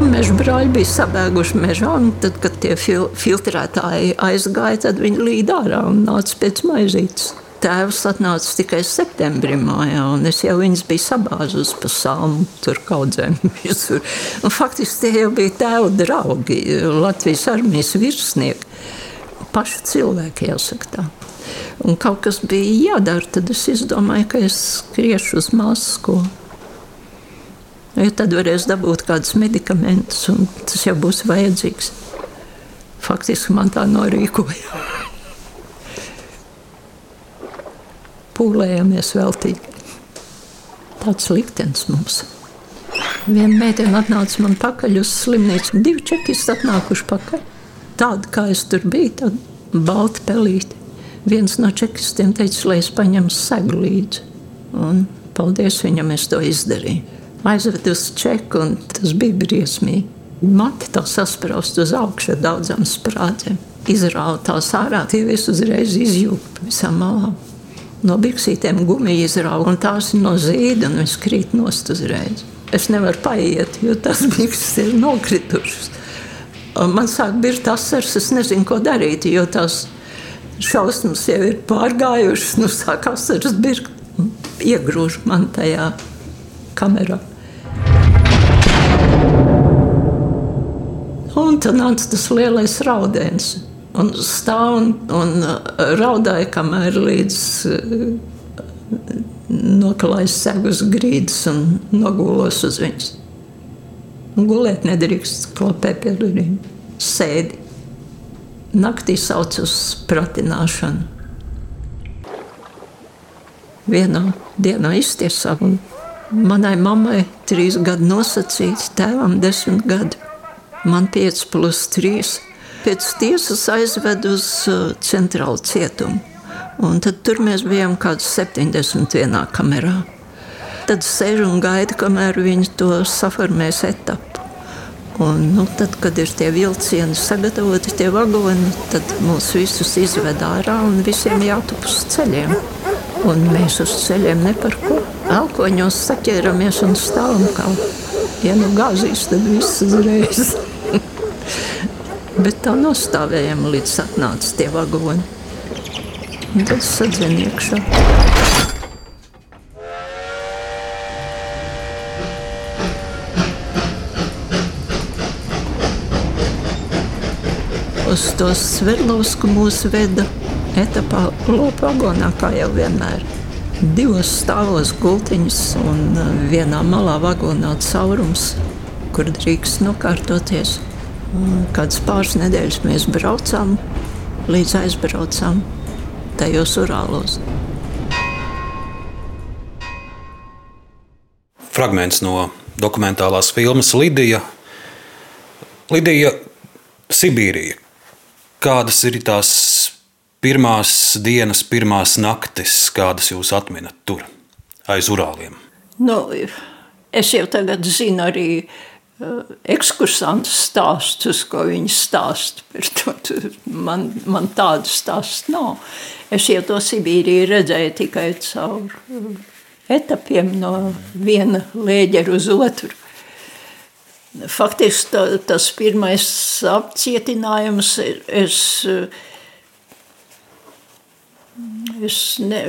Meža brāļi bija sabēguši mežā, un tad, kad tie fil filtrētāji aizgāja, tad viņi līd ārā un nāca pēc maizītes. Tēvs atnāca tikai septembrī mājā, un es jau viņas biju sabāzus pa salmu, tur kaudzēm visur. Un faktiski tie jau bija tēva draugi, Latvijas armijas virsnieki. Paši cilvēki, jāsaka tā. Un kaut kas bija jādara, tad es izdomāju, ka es skriešu uz skolu. Jo tad varēs dabūt kādus medikamentus, un tas jau būs vajadzīgs. Faktiski man tā norīkoja. Pūlējamies veltīgi. Tāds liktenis mums. Viena meitene atnāca man pakaļ uz slimnīcu. Divi čekisti atnākuši pakaļ. Tāda kā es tur biju, tāda balta pelīte. Viens no čekistiem teica, lai es paņemu segu līdzi. Un paldies viņam, es to izdarīju aizveda uz čeku, un tas bija briesmīgi. Mati tā saspraust uz augšu ar daudzām sprādzēm. Izrauta tās ārā, tie visi uzreiz izjūta visām malām. No biksītēm gumija izrauga, un tās ir no zīda, un viņš krīt nost uzreiz. Es nevaru paiet, jo tās bikses ir nokritušas. Man sāk birt asars, es nezinu, ko darīt, jo tās šausmas jau ir pārgājušas, nu sāk asars birkt. Iegrūž man tajā kamerā. Un tad nāca tas lielais raudiens. Un stāv un, un uh, raudāja, kamēr līdz uh, nokalājas segus grīdas un nogulos uz viņas. Gulēt nedrīkst klapē pie durvīm. Sēdi. Naktī sauc uz pratināšanu. Vienā dienā iztiesā un manai mammai trīs gadi nosacīti, tēvam desmit gadi man 5 plus 3. Pēc tiesas aizved uz uh, centrālu cietumu. Un tad tur mēs bijām kaut kādā 71. kamerā. Tad sēž un gaida, kamēr viņi to saformēs etapu. Un, nu, tad, kad ir tie vilcieni sagatavoti, tie vagoni, tad mūs visus izved ārā un visiem jātup uz ceļiem. Un mēs uz ceļiem par ko. Elkoņos saķēramies un stāvam kā. Ja nu gāzīs, tad viss uzreiz. Bet tā nostājām līdz atnāca tie vagoni. Un tad sadzina iekšā. Uz to Sverdlovsku mūsu veda etapā lopu vagonā, kā jau vienmēr. Divos stāvos gultiņus un uh, vienā malā vagonā caurums, kur drīkst nokārtoties. Kādas pāris nedēļas mēs braucām, līdz aizbraucām. tajos urālos. Fragments no dokumentālās filmas Lidija. Lidija, Sibīrija. Kādas ir tās pirmās dienas, pirmās naktis, kādas jūs atminat tur, aiz urāliem? Nu, es jau tagad zinu arī uh, ekskursantu stāstus, ko viņi stāsta. Man, man tādu stāstu nav. Es jau to Sibīriju redzēju tikai caur uh, etapiem no viena lēģera uz otru. Faktiski tā, tas pirmais apcietinājums es, es ne,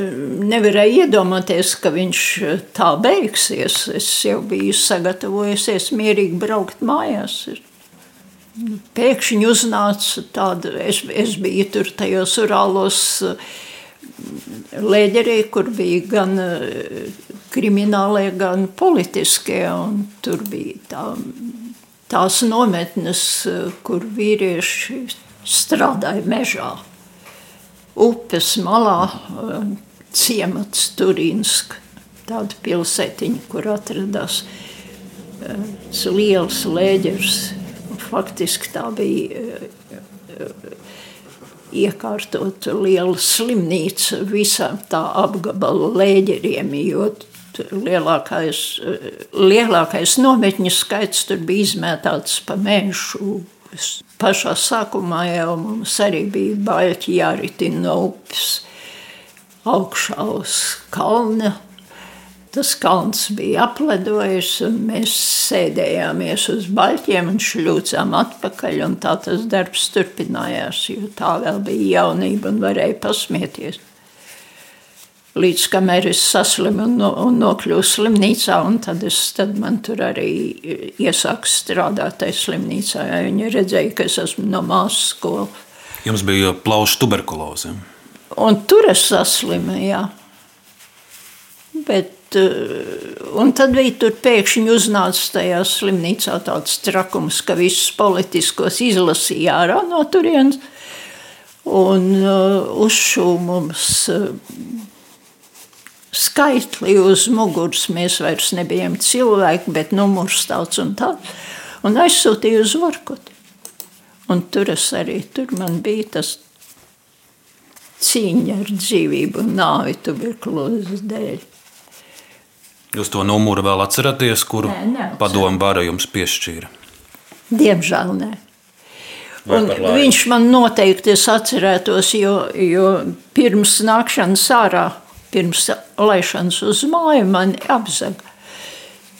nevarēju iedomāties, ka viņš tā beigsies. Es jau biju sagatavojusies mierīgi braukt mājās. Pēkšņi uznāca tāda, es, es biju tur tajos urālos lēģerī, kur bija gan kriminālie, gan politiskie. Tur bija tā, tās nometnes, kur vīrieši strādāja mežā. Upes malā ciemats Turīnsk, tāda pilsētiņa, kur atradās liels lēģers. Faktiski tā bija iekārtot lielu slimnīcu visam tā apgabala lēģeriem, jo lielākais, lielākais nometņu skaits tur bija izmētāts pa mēšu. Pašā sākumā jau mums arī bija baļķi jāritina no upes augšā uz kalna Tas kalns bija apledojis, un mēs sēdējāmies uz baļķiem un šļūcām atpakaļ. Tā tas darbs turpinājās, jo tā vēl bija jaunība un varēja pasmieties. Līdz kamēr es saslimu un, no, un nokļuvu slimnīcā, un tad, es, tad man tur arī iesāku strādāt tajā slimnīcā. Viņi redzēja, ka es esmu no māsas skolas. Jums bija plaušu tuberkuloze. Un tur es saslimu, jā. Bet Eh, un tad bija tur pēkšņi uznācis tajā slimnīcā tāds trakums, ka visus politiskos izlasīja ārā no turienes. Un uh, uzšūja mums uh, skaitli uz muguras. Mēs vairs nebijām cilvēki, bet numurs tāds un tāds. Un aizsūtīja uz Vorkuti. Un tur es arī, tur man bija tas cīņa ar dzīvību un nāvi tuberkulozes dēļ. Jūs to numuru vēl atceraties, kuru padomu vara jums piešķīra? Diemžēl nē. Viņš man noteikti atcerētos, jo, jo pirms nākšanas ārā, pirms laišanas uz māju, man apzaga.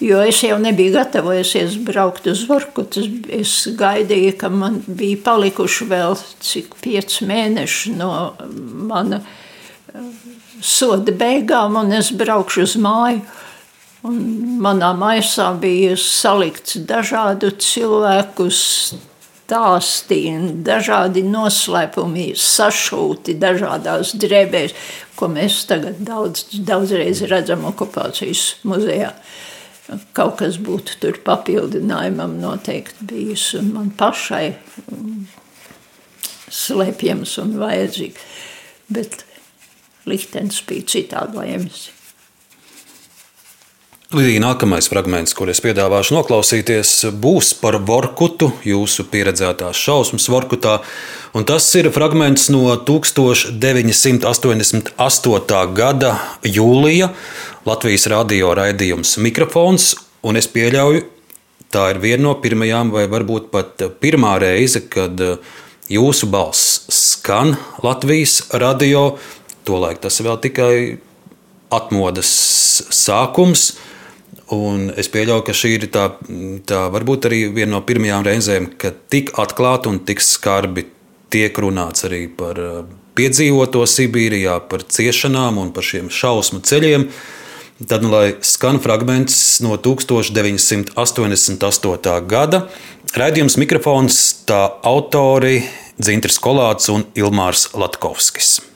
Jo es jau nebiju gatavojusies braukt uz Vorkutu. Es gaidīju, ka man bija palikuši vēl cik pieci mēneši no mana soda beigām, un es braukšu uz māju. Un manā maisā bija salikts dažādu cilvēku stāstījumi, dažādi noslēpumi, sašūti dažādās drēbēs, ko mēs tagad daudz, daudzreiz redzam okupācijas muzejā. Kaut kas būtu tur papildinājumam noteikti bijis un man pašai slēpjams un vajadzīgs. Bet liktenis bija citādi lēmis. Līdīgi nākamais fragments, kur es piedāvāšu noklausīties, būs par Vorkutu, jūsu pieredzētās šausmas Vorkutā. Un tas ir fragments no 1988. gada jūlija Latvijas radio raidījums Mikrofons. Un es pieļauju, tā ir viena no pirmajām, vai varbūt pat pirmā reize, kad jūsu balss skan Latvijas radio. Tolaik tas vēl tikai atmodas sākums. Un es pieļauju, ka šī ir tā, tā varbūt arī viena no pirmajām reizēm, kad tik atklāti un tik skarbi tiek runāts arī par uh, piedzīvoto Sibīrijā, par ciešanām un par šiem šausmu ceļiem. Tad, nu, lai skan fragments no 1988. gada, raidījums mikrofons tā autori Dzintris Kolāts un Ilmārs Latkovskis.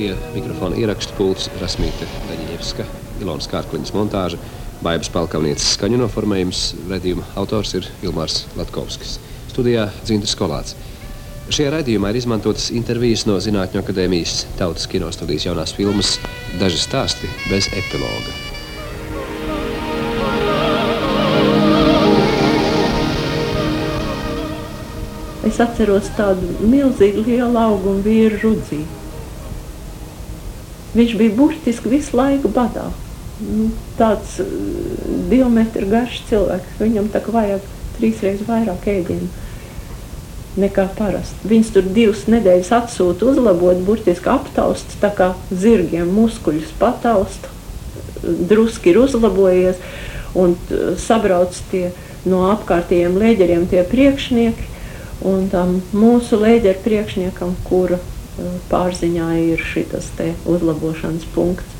Pie mikrofona ierakstu pults Rasmīta Daņievska, Ilonas Kārkliņas montāža. Baibas Palkavnieces skaņu noformējums. Redījuma autors ir Ilmārs Latkovskis. Studijā Dzintas Kolāts. Šajā raidījumā ir izmantotas intervijas no Zinātņu akadēmijas Tautas kinostudijas jaunās filmas Daži stāsti bez epiloga. Es atceros tādu milzīgu lielu augumu vīru rudzī. Viņš bija burtiski visu laiku badā. Nu, tāds uh, divu metru garš cilvēks. Viņam tā kā vajag trīsreiz vairāk ēdienu nekā parasti. Viņus tur divas nedēļas atsūta uzlabot, burtiski aptaust, tā kā zirgiem muskuļus pataust, druski ir uzlabojies un uh, sabrauc tie no apkārtējiem lēģeriem tie priekšnieki un tam mūsu lēģeru priekšniekam, kura uh, pārziņā ir šis uzlabošanas punkts.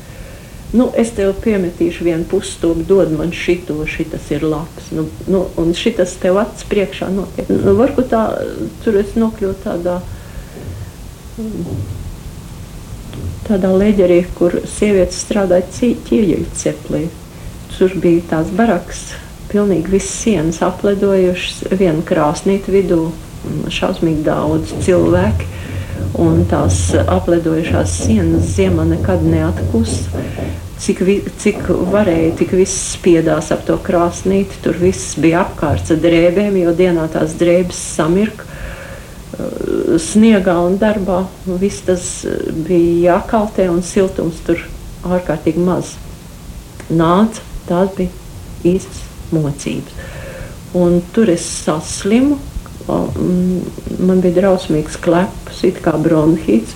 Nu, es tev piemetīšu vienu pusstūri, dod man šito, šitas ir labs. Nu, nu, un šitas tev acis priekšā notiek. Nu, varbūt tā, tur es nokļuvu tādā, tādā leģerī, kur sievietes strādāja ķieģeļu ceplī. Tur bija tās barakas, pilnīgi visas sienas apledojušas, viena krāsnīta vidū, šausmīgi daudz cilvēku. Un tās apledojušās sienas ziemā nekad neatkusa. Cik, vi, cik varēja, tik viss spiedās ap to krāsnīti. Tur viss bija apkārts ar drēbēm, jo dienā tās drēbes samirka uh, sniegā un darbā. Viss tas bija jākaltē un siltums tur ārkārtīgi maz. Nāca, tās bija īstas mocības. Un tur es saslimu, man bija drausmīgs kleps, it kā bronhīts.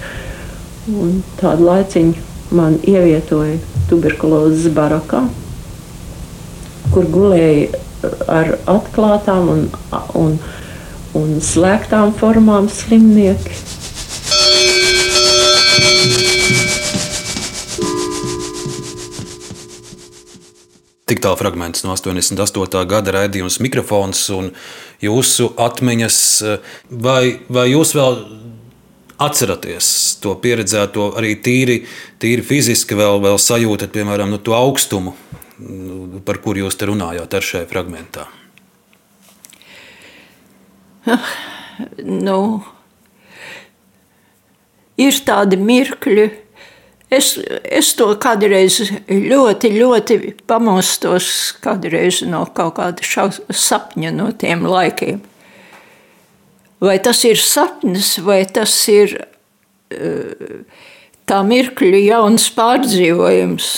Tādu laiciņu man ievietoja tuberkulozes barakā, kur gulēja ar atklātām un, un, un slēgtām formām slimnieki. Tik tālu fragments no 88. gada raidījums mikrofons un jūsu atmiņas. Vai, vai jūs vēl atceraties to pieredzēto arī tīri, tīri fiziski, vēl, vēl sajūtat, piemēram, nu, to augstumu, par kur jūs te runājāt ar šajā fragmentā? Nu, ir tādi mirkļi, Es, es to kādreiz ļoti, ļoti pamostos kādreiz no kaut kāda šaus, sapņa no tiem laikiem. Vai tas ir sapnis, vai tas ir eh, tā mirkļa jauns pārdzīvojums.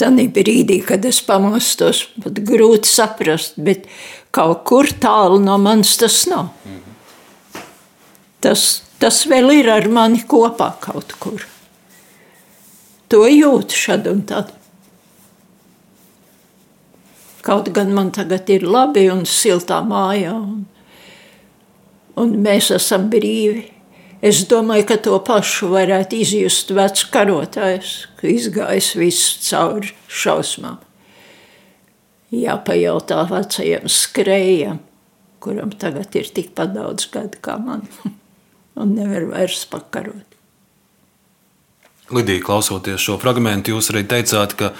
Tanī brīdī, kad es pamostos, pat grūti saprast, bet kaut kur tālu no manis tas nav. Tas, tas vēl ir ar mani kopā kaut kur to jūtu šad un tad. Kaut gan man tagad ir labi un siltā mājā, un, un mēs esam brīvi. Es domāju, ka to pašu varētu izjust vecs karotājs, ka izgājis visu cauri šausmām. Jāpajautā vecajam skrējam, kuram tagad ir tikpat daudz gadu kā man, un nevar vairs pakarot. Lidija, klausoties šo fragment, jūs arī teicāt, ka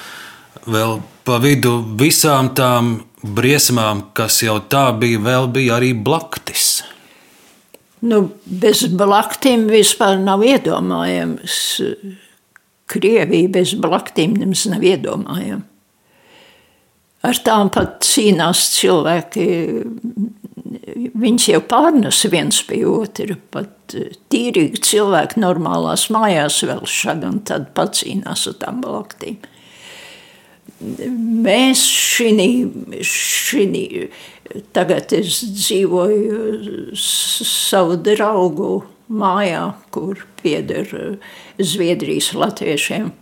vēl pa vidu visām tām briesmām, kas jau tā bija, vēl bija arī blaktis. Nu, bez blaktīm vispār nav iedomājams. Krievija bez blaktīm nemaz nav iedomājama. Ar tām pat cīnās cilvēki Viņš jau pārnes viens pie otra. Pat e, tīrīgi cilvēki normālās mājās vēl šad un tad pacīnās ar tām blaktīm. Mēs šī, šī, tagad es dzīvoju savu draugu mājā, kur pieder e, Zviedrijas latviešiem.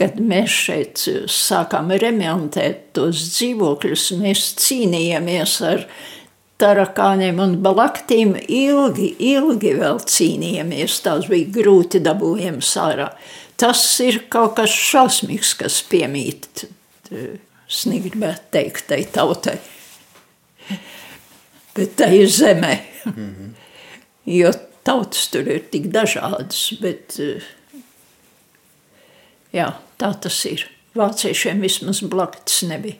Kad mēs šeit sākām remontēt tos dzīvokļus, mēs cīnījāmies ar viņu tarakāniem un balaktīm ilgi, ilgi vēl cīnījāmies. Tās bija grūti dabūjams ārā. Tas ir kaut kas šausmīgs, kas piemīt, es negribētu teikt, tai tautai, bet tai zemē. Mm -hmm. Jo tautas tur ir tik dažādas, bet jā, tā tas ir. vāciešiem vismaz blakus nebija.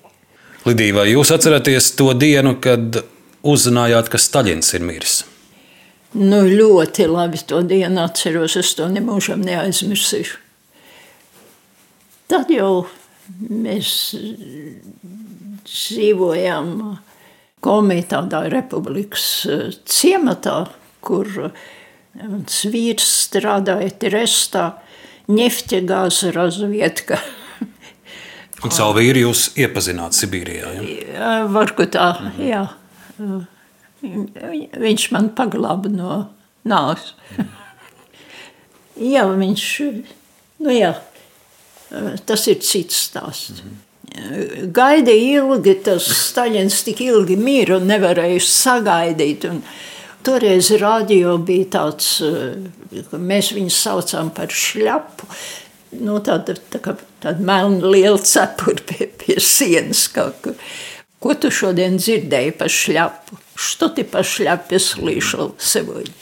Lidija, vai jūs atceraties to dienu, kad uzzinājāt, ka Staļins ir miris? Nu, ļoti labi to dienu atceros. Es to nemūžam neaizmirsīšu. Tad jau mēs dzīvojām komitādā republikas ciematā, kur mans vīrs strādāja Trestā, Ņefķegāza razvietka. Un savu vīru jūs iepazināt Sibīrijā, ja? Varbūt tā, jā. Viņš man paglāba no nāves. jā, viņš, nu jā, tas ir cits stāsts. Gaidīja ilgi, tas Staļins tik ilgi mīra un nevarēja sagaidīt. Un toreiz radio bija tāds, mēs viņu saucām par šļapu, nu, tāda, tā kā tāda melna liela cepura pie, pie sienas kaut kur. Ko tu šodien dzirdēji par šļapu? Что ты по šļapе слышал сегодня?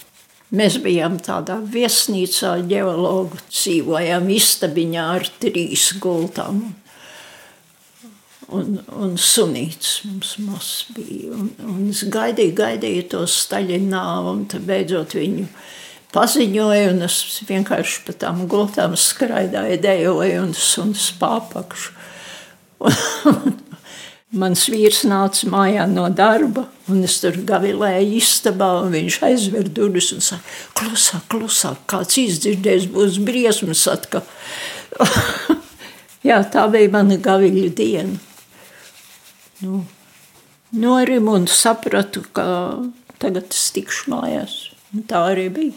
Mēs bijām tādā viesnīcā, ģeologu dzīvojām istabiņā ar trīs gultām. Un, un sunīts mums maz bija. Un, un es gaidīju, gaidīju to staļinā, un tad beidzot viņu paziņoja, un es vienkārši pa tām gultām skraidāju, dejoju un sunas pāpakšu. Mans vīrs nāca mājā no darba, un es tur gavilēju istabā, un viņš aizver durvis un saka, klusāk, klusāk, kāds izdzirdēs, būs briesmas atkal. Jā, tā bija mana gaviļu diena. Nu, norim un sapratu, ka tagad es tikšu mājās. Un tā arī bija.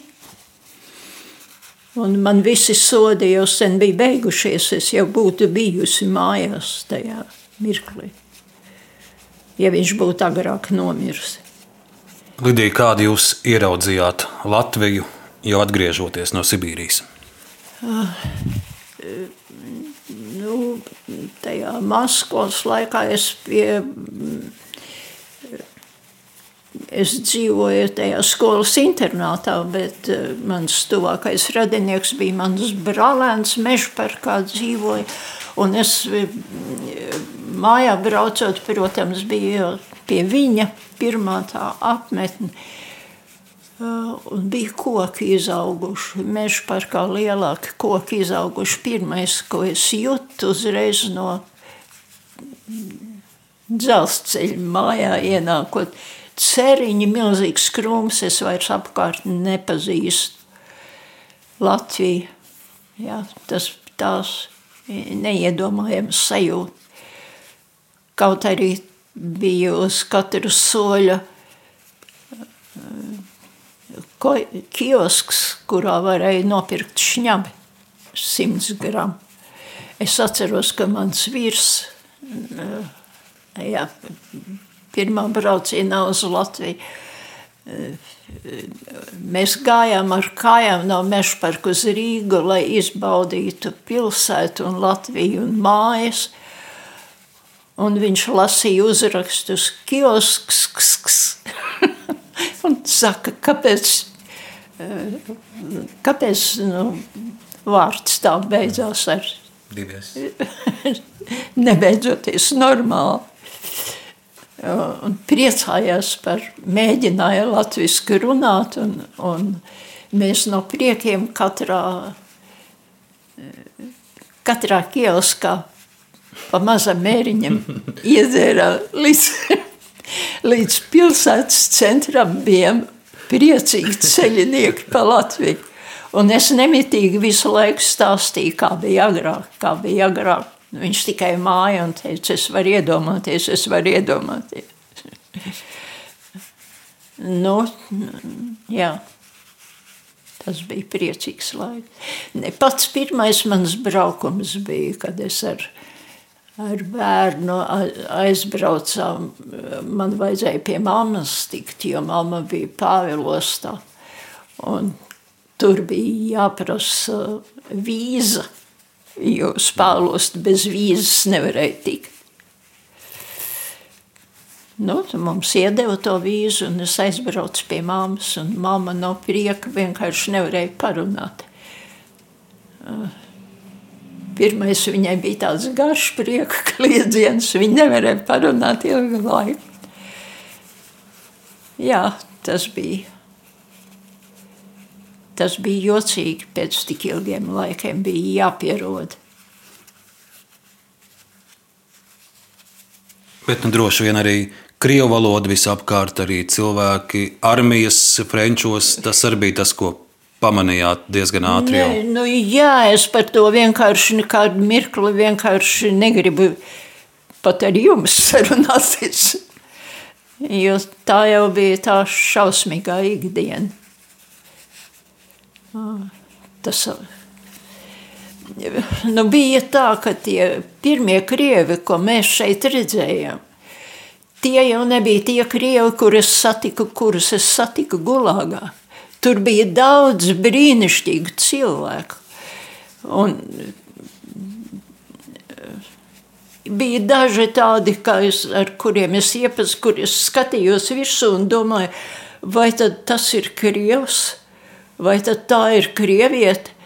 Un man visi sodi jau sen bija beigušies, es jau būtu bijusi mājās tajā mirklī ja viņš būtu agrāk nomiris. Lidija, kādu jūs ieraudzījāt Latviju, jau atgriežoties no Sibīrijas? Uh, nu, tajā Maskavas laikā es pie. Es dzīvoju tajā skolas internātā, bet uh, mans tuvākais radinieks bija mans brālēns Mežparkā dzīvoja. Un es mājā braucot, protams, bija pie viņa pirmā tā apmetne. Uh, un bija koki izauguši, meža parkā lielāki koki izauguši. Pirmais, ko es jūtu uzreiz no dzelzceļa mājā ienākot, ceriņi, milzīgs krūms, es vairs apkārt nepazīstu. Latvija, jā, tas tās neiedomājams sajūta. Kaut arī bija uz katru soļa kiosks, kurā varēja nopirkt šņabi, 100 gramu. Es atceros, ka mans vīrs jā, pirmā braucienā uz Latviju. Mēs gājām ar kājām no Mešparka uz Rīgu, lai izbaudītu pilsētu un Latviju un mājas – un viņš lasīja uzrakstus kiosks. un saka, kāpēc, eh, kāpēc nu, vārds tā beidzās ar divies. nebeidzoties normāli. Un priecājās par mēģināja latviski runāt, un, un mēs no priekiem katrā, katrā kioskā pa mazam mēriņam iedzēra līdz, līdz pilsētas centram bijām priecīgi ceļinieki pa Latviju. Un es nemitīgi visu laiku stāstīju, kā bija agrāk, kā bija agrāk. Viņš tikai māja un teica, es varu iedomāties, es varu iedomāties. nu, jā. Tas bija priecīgs laiks. Pats pirmais mans braukums bija, kad es ar ar bērnu aizbraucām. Man vajadzēja pie mammas tikt, jo mamma bija Pāvilostā. Un tur bija jāprasa vīza, jo uz Pāvilostu bez vīzes nevarēja tikt. Nu, mums iedeva to vīzu, un es aizbraucu pie mammas. Māma no prieka vienkārši nevarēja parunāt. Pirmais viņai bija tāds garš prieka kliedziens, viņa nevarēja parunāt ilgu laiku. Jā, tas bija. Tas bija jocīgi, pēc tik ilgiem laikiem bija jāpierod. Bet nu, droši vien arī krievu valoda visapkārt, arī cilvēki armijas, frančos. Tas arī bija tas, ko pamanījāt diezgan ātri. Nē, nu, jā, es par to vienkārši nekādu mirkli vienkārši negribu pat ar jums sarunāties. Jo tā jau bija tā šausmīgā ikdiena. Tas nu, bija tā, ka tie pirmie krievi, ko mēs šeit redzējām, tie jau nebija tie krievi, kurus satiku, kurus es satiku Gulāgā. Tur bija daudz brīnišķīgu cilvēku. Un bija daži tādi, es, ar kuriem es iepazu, kur es skatījos virsū un domāju, vai tas ir krievs, vai tā ir krieviete.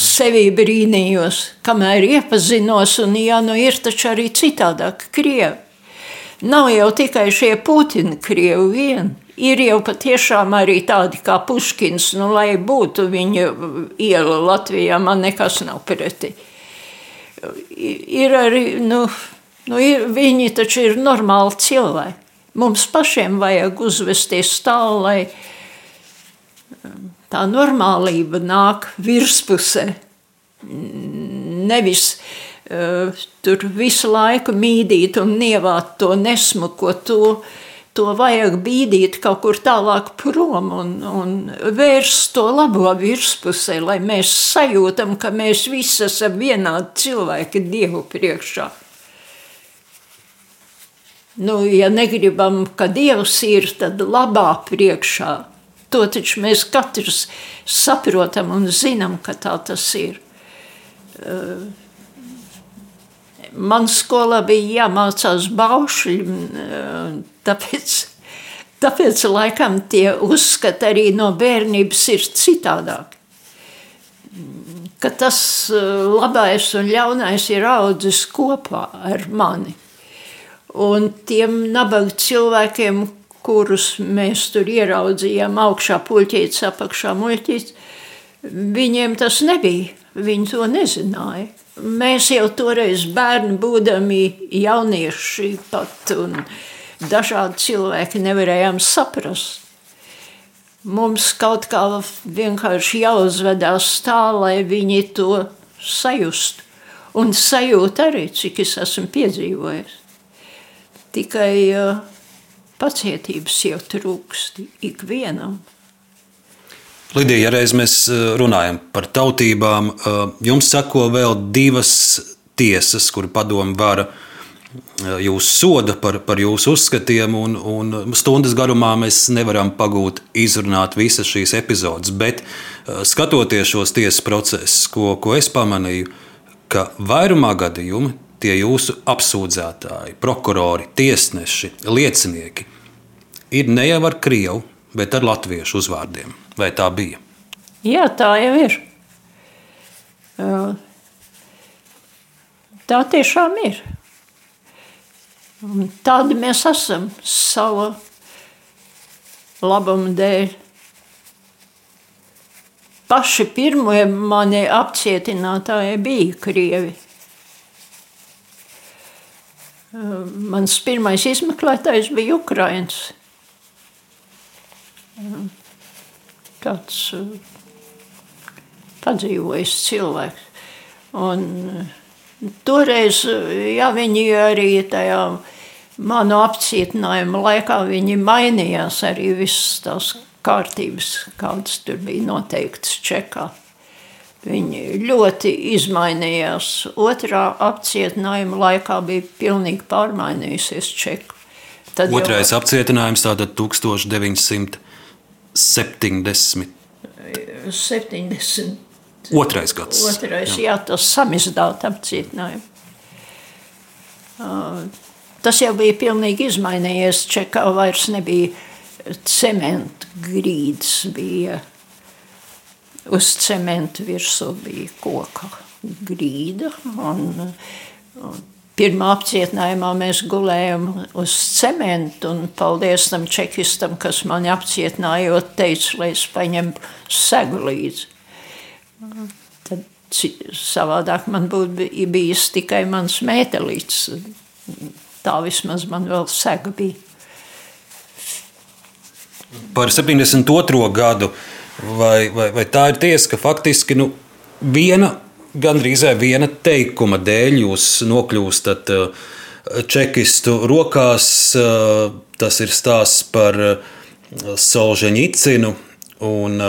Sevi brīnījos, kamēr iepazinos, un jā, nu ir taču arī citādāk krievi. Nav jau tikai šie Putina krievi vien. Ir jau patiešām arī tādi kā Puškins, nu, lai būtu viņa iela Latvijā, man nekas nav pretī. Ir arī, nu, nu ir, viņi taču ir normāli cilvēki. Mums pašiem vajag uzvesties tā, lai tā normālība nāk virspusē. Nevis uh, tur visu laiku mīdīt un nievāt to nesmuko to, to vajag bīdīt kaut kur tālāk prom un, un vērst to labo virspusē, lai mēs sajūtam, ka mēs visi esam vienādi cilvēki Dievu priekšā. Nu, ja negribam, ka Dievs ir, tad labā priekšā. To taču mēs katrs saprotam un zinām, ka tā tas ir. Man skolā bija jāmācās baušļi, Tāpēc, tāpēc laikam tie uzskati arī no bērnības ir citādāk. Ka tas eh, labais un ļaunais ir audzis kopā ar mani. Un tiem nabaga cilvēkiem, kurus mēs tur ieraudzījām, augšā puķītis, apakšā muļķītis, viņiem tas nebija. Viņi to nezināja. Mēs jau toreiz bērni būdami jaunieši pat un dažādi cilvēki nevarējām saprast. Mums kaut kā vienkārši jāuzvedās tā, lai viņi to sajustu. Un sajūt arī, cik es esmu piedzīvojis. Tikai uh, pacietības jau trūkst ikvienam. Lidija, ja reiz mēs runājam par tautībām, jums sako vēl divas tiesas, kur padomu vara jūs soda par, par jūsu uzskatiem, un, un stundas garumā mēs nevaram pagūt izrunāt visas šīs epizodes. Bet eh, skatoties šos tiesas procesus, ko, ko es pamanīju, ka vairumā gadījumu tie jūsu apsūdzētāji, prokurori, tiesneši, liecinieki ir ne jau ar krievu, bet ar latviešu uzvārdiem. Vai tā bija? Jā, tā jau ir. Tā tiešām ir. Tādi mēs esam sava labuma dēļ. Paši pirmie mani apcietinātāji bija krievi. Mans pirmais izmeklētājs bija Ukraiņš. Tāds padzīvojis cilvēks. Un toreiz, ja viņi arī tajā manu apcietinājumu laikā viņi mainījās arī visas tās kārtības, kādas tur bija noteiktas čekā. Viņi ļoti izmainījās. Otrā apcietinājuma laikā bija pilnīgi pārmainījusies čeka. Tad Otrais jau... apcietinājums tātad 1970. 70. Otrais gads. Otrais, jā, jā tas samizdāt apcietinājumu. Uh, Tas jau bija pilnīgi izmainījies. Čekā vairs nebija cementu grīdas, bija uz cementu virsū bija koka grīda. Un, un pirmā apcietinājumā mēs gulējām uz cementu, un paldies tam čekistam, kas mani apcietinājot, teica, lai es paņemtu segu līdzi. Tad savādāk man būtu bijis tikai mans mētelīts. Tā vismaz man vēl sega bija. Par 72. gadu vai, vai, vai tā ir tiesa, ka faktiski nu, viena, gandrīz viena teikuma dēļ jūs nokļūstat uh, čekistu rokās. Uh, tas ir stāsts par Solženicinu. Un,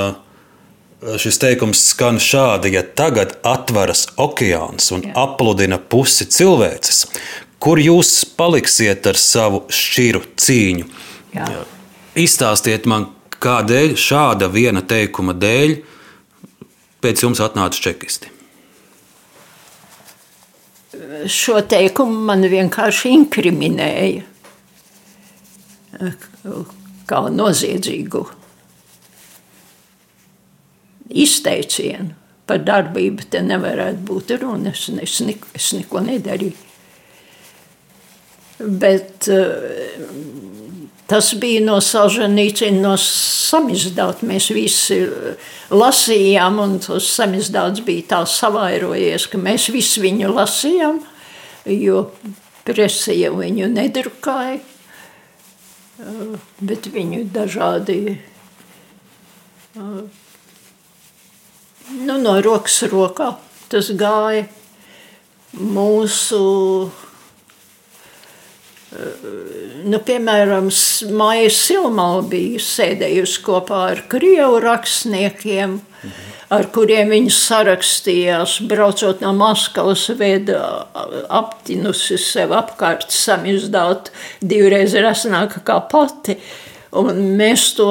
šis teikums skan šādi: ja tagad atveras okeāns un Jā. apludina pusi cilvēces, kur jūs paliksiet ar savu šķiru cīņu? Jā. Izstāstiet man, kādēļ šāda viena teikuma dēļ pēc jums atnāca čekisti? Šo teikumu man vienkārši inkriminēja kā noziedzīgu izteicienu. Par darbību te nevarētu būt runa. Es, es, es neko nedarīju. Bet Tas bija no Salžanīcina, no samizdāta. Mēs visi lasījām, un tas samizdāts bija tā savairojies, ka mēs visi viņu lasījām, jo presa jau viņu nedrukāja, bet viņu dažādi nu, no rokas rokā tas gāja mūsu nu, piemēram, Maija Silmala bija sēdējusi kopā ar krievu rakstniekiem, ar kuriem viņa sarakstījās, braucot no Maskavas, veda aptinusi sev apkārt samizdāt divreiz resnāka kā pati. Un mēs to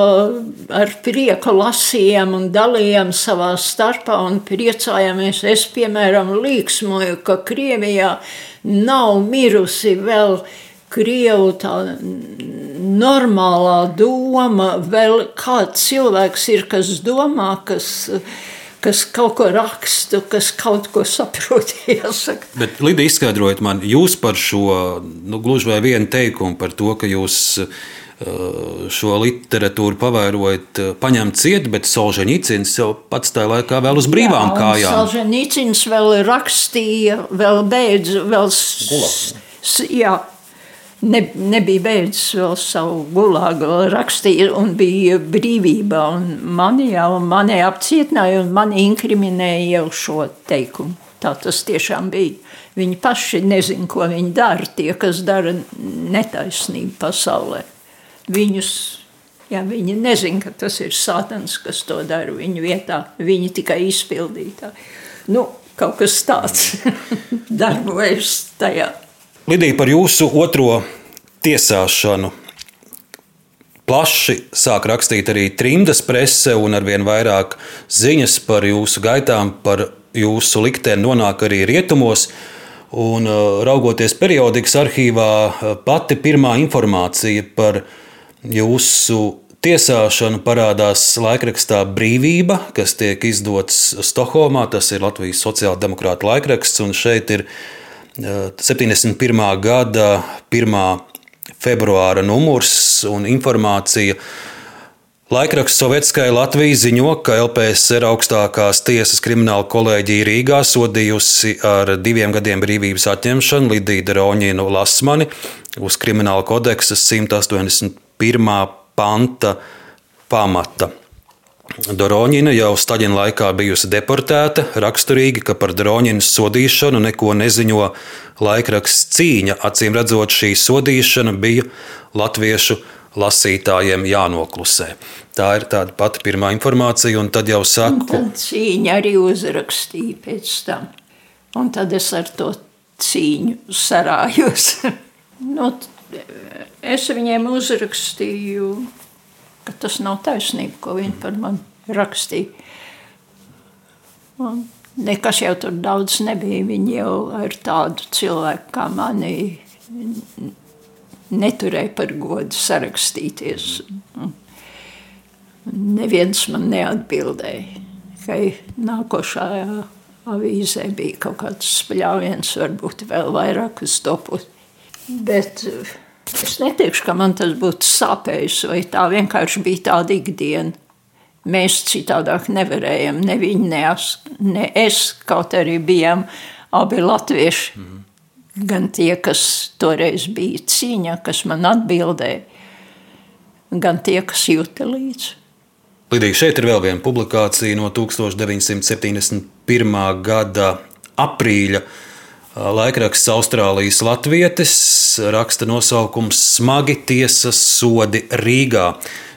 ar prieku lasījām un dalījām savā starpā un priecājāmies. Es, piemēram, līksmoju, ka Krievijā nav mirusi vēl uh, Krievu tā normālā doma, vēl kāds cilvēks ir, kas domā, kas, kas kaut ko raksta, kas kaut ko saprot. Jāsaka. Bet, Lidija, izskaidrojiet man, jūs par šo, nu, gluži vai vienu teikumu par to, ka jūs uh, šo literatūru pavērojat, uh, paņemt ciet, bet Solženicins jau pats tajā laikā vēl uz brīvām Jā, kājām. Solženicins vēl rakstīja, vēl beidz, vēl. Gula. Jā, ne, nebija beidzis vēl savu gulāgu, rakstīja, un bija brīvība. Un mani jau mani apcietināja un mani inkriminēja jau šo teikumu. Tā tas tiešām bija. Viņi paši nezina, ko viņi dara. Tie, kas dara netaisnību pasaulē, viņus, ja viņi nezina, ka tas ir Sātans, kas to dara viņu vietā. Viņi tikai izpildītāji. Nu, kaut kas tāds darbojas tajā. Lidija, par jūsu otro tiesāšanu plaši sāk rakstīt arī trimdas prese, un arvien vairāk ziņas par jūsu gaitām, par jūsu likteni nonāk arī rietumos. Un, uh, raugoties periodikas arhīvā, uh, pati pirmā informācija par jūsu tiesāšanu parādās laikrakstā Brīvība, kas tiek izdots Stokholmā. Tas ir Latvijas sociāldemokrāta laikraksts, un šeit ir 71. gada 1. februāra numurs un informācija. Laikraksts Sovietskai Latvijai ziņo, ka LPSR augstākās tiesas krimināla kolēģija Rīgā sodījusi ar diviem gadiem brīvības atņemšanu Lidiju Droņinu Lasmani uz krimināla kodeksa 181. panta pamata. Doroņina jau Staļina laikā bijusi deportēta. Raksturīgi, ka par Doroņinas sodīšanu neko neziņo laikraksts cīņa. Acīm redzot, šī sodīšana bija latviešu lasītājiem jānoklusē. Tā ir tāda pati pirmā informācija, un tad jau saku. Un tad cīņa arī uzrakstīja pēc tam. Un tad es ar to cīņu sarājos. nu, es viņiem uzrakstīju ka tas nav taisnība, ko viņi par mani rakstīja. Un nekas jau tur daudz nebija. Viņi jau ar tādu cilvēku kā mani neturēja par godu sarakstīties. Neviens man neatbildēja, ka nākošajā avīzē bija kaut kāds spļāviens, varbūt vēl vairāk uz topu. Bet uh, es neteikšu, ka man tas būtu sāpējis, vai tā vienkārši bija tāda ikdiena. Mēs citādāk nevarējām, ne viņi, ne es, ne es kaut arī bijām abi latvieši. Mm -hmm. Gan tie, kas toreiz bija cīņā, kas man atbildēja, gan tie, kas jūta līdzi. Lidija, šeit ir vēl viena publikācija no 1971. gada aprīļa. Laikraksts Austrālijas Latvijas raksta nosaukums Smagi tiesas sodi Rīgā.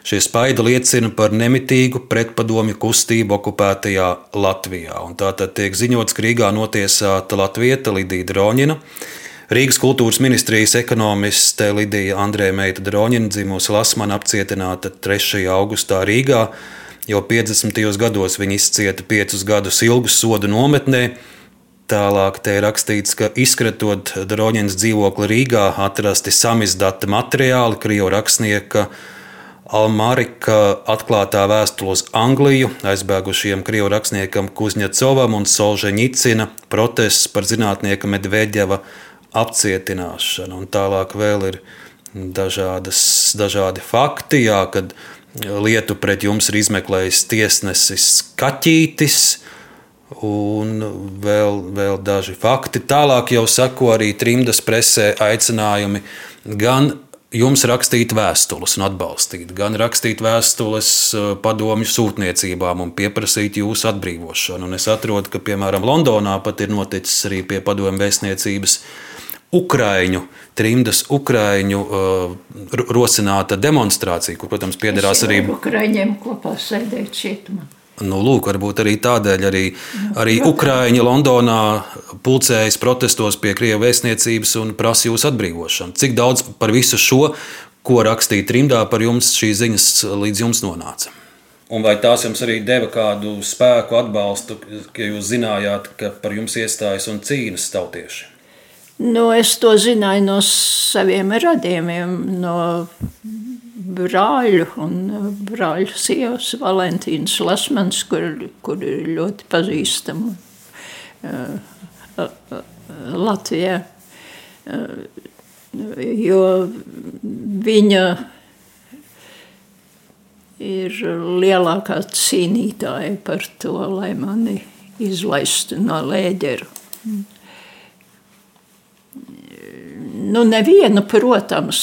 Šie spaidi liecina par nemitīgu pretpadomju kustību okupētajā Latvijā. Un tātad tiek ziņots, ka Rīgā notiesāta Latvieta Lidija Droņina. Rīgas kultūras ministrijas ekonomiste Lidija Andrēja Meita Droņina dzimusi Lasmana apcietināta 3. augustā Rīgā. Jau 50. gados viņa izcieta piecus gadus ilgu sodu nometnē. Tālāk te ir rakstīts, ka izkratot Droņinas dzīvokli Rīgā atrasti samizdata materiāli Krievu rakstnieka Almarika atklātā vēstule uz Angliju, aizbēgušiem krievu rakstniekam Kuzņecovam un Solženicina protests par zinātnieka Medvedeva apcietināšanu. Un tālāk vēl ir dažādas, dažādi fakti, jā, kad lietu pret jums ir izmeklējis tiesnesis Kaķītis. Un vēl, vēl daži fakti. Tālāk jau sako arī trimdas presē aicinājumi gan jums rakstīt vēstules un atbalstīt, gan rakstīt vēstules eh, padomju sūtniecībām un pieprasīt jūsu atbrīvošanu. Un es atrodu, ka piemēram Londonā pat ir noticis arī pie padomju vēstniecības. Ukrāņu, trimdas ukrāņu uh, rosināta demonstrācija, kur, protams, piederās arī. Ukrāņiem kopā sēdēt cietumā. Nu, lūk, varbūt arī tādēļ arī, arī Ukrāņi Londonā pulcējas protestos pie Krievijas vēstniecības un prasa jūsu atbrīvošanu. Cik daudz par visu šo, ko rakstīja trimdā, par jums šīs ziņas līdz jums nonāca? Un vai tās jums arī deva kādu spēku, atbalstu, ka jūs zinājāt, ka par jums iestājas un cīnas tautieši? Nu, es to zināju no saviem radījumiem, no brāļu un uh, brāļu sievas Valentīnas Lasmans, kur, kur ir ļoti pazīstama uh, uh, Latvijā. Jo viņa ir lielākā cīnītāja par to, lai mani izlaistu no lēģera. Nu, nevienu, protams,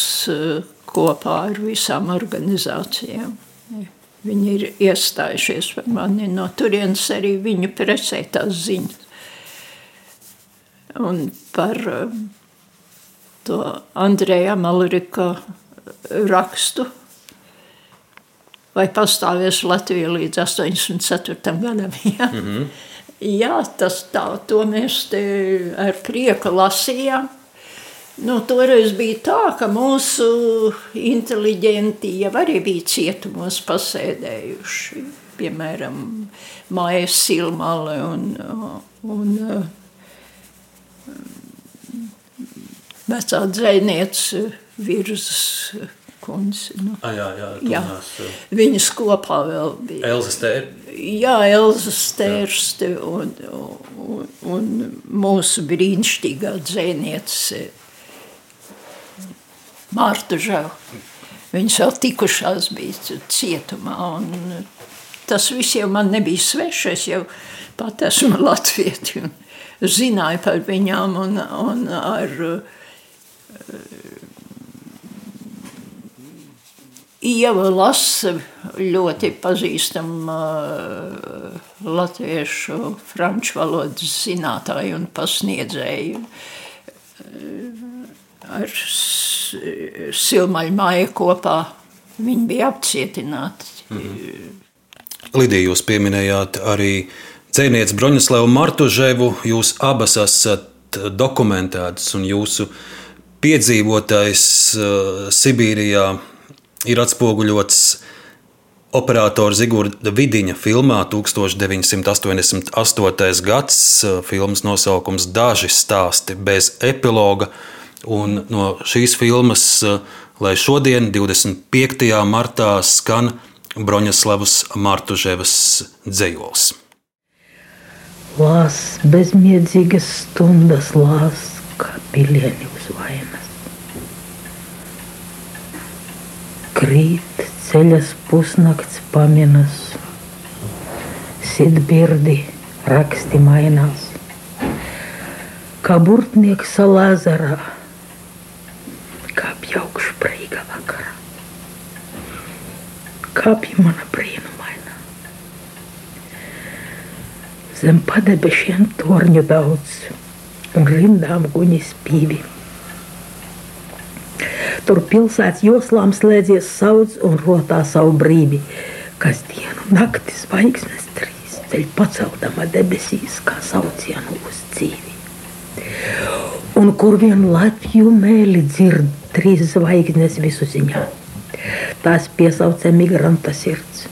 kopā ar visām organizācijām. Viņi ir iestājušies par mani. No turienes arī viņu presē tās ziņas. Un par um, to Andreja Malrika rakstu. Vai pastāvēs Latvija līdz 84. gadam? Jā, mm -hmm. Jā tas tā, to mēs ar prieku lasījām. Nu, toreiz bija tā, ka mūsu inteliģenti jau arī bija cietumos pasēdējuši. Piemēram, Māja Silmale un, un vecā dzēniece virsmas kundze. Nu. A, jā, jā, jā. Viņas kopā vēl bija. Elza Stēr. Jā, Elza Stērste un, un, un mūsu brīnišķīgā dzēniece Mārta Žēl. Viņas vēl tikušās bija cietumā. Tas viss jau man nebija svešs. Es jau pat esmu latvieti un zināju par viņām un, un ar Ieva Lasa ļoti pazīstama latviešu franču valodas zinātāja un pasniedzēja ar Silmaļu māju kopā. Viņi bija apcietināti. -hmm. Lidija, jūs pieminējāt arī dzēnieci Broņislavu Martuževu. Jūs abas esat dokumentētas un jūsu piedzīvotais uh, Sibīrijā ir atspoguļots operatora Zigorda Vidiņa filmā 1988. gads. Filmas nosaukums Daži stāsti bez epiloga. Un no šīs filmas, eh, lai šodien, 25. martā, skan Broņaslavas Martuževas dzējols. Lās bezmiedzīgas stundas, lās kā pilieni uz vainas. Krīt ceļas pusnakts paminas, sidbirdi raksti mainās. Kā burtnieks salāzarā, kā pjaukšu prīga vakarā. Kāpja mana brīnumaina. Zem padebešiem torņu daudz un rindām guņi spīvi. Tur pilsētas joslām slēdzies sauc un rotā savu brīvi, kas dienu nakti zvaigznes trīs ceļ paceldama debesīs kā saucienu uz dzīvi. Un kur vien Latviju mēli dzird trīs zvaigznes visu ziņā. Tās piesauca migranta sirds,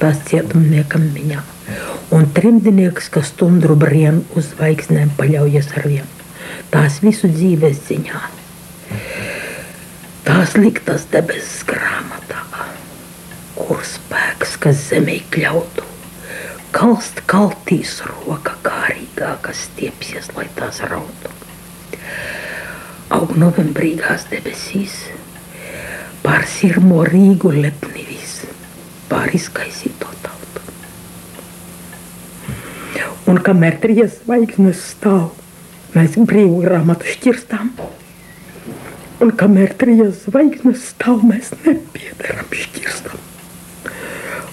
tās cietumniekam viņā. Un trimdinieks, kas stundru brien uz zvaigznēm paļaujas ar vienu. Tās visu dzīves ziņā. Tās liktas debesis grāmatā, kur spēks, kas zemē kļautu, kalst kaltīs roka kārīgā, kas stiepsies, lai tās rautu. Aug novembrīgās debesīs, pār sirmo Rīgu lepnivīs, pār izkaisīto tautu. Un kamēr trīs zvaigznes stāv, mēs brīvu grāmatu šķirstām. Un kamēr trīs zvaigznes stāv, mēs nepiedaram šķirstam.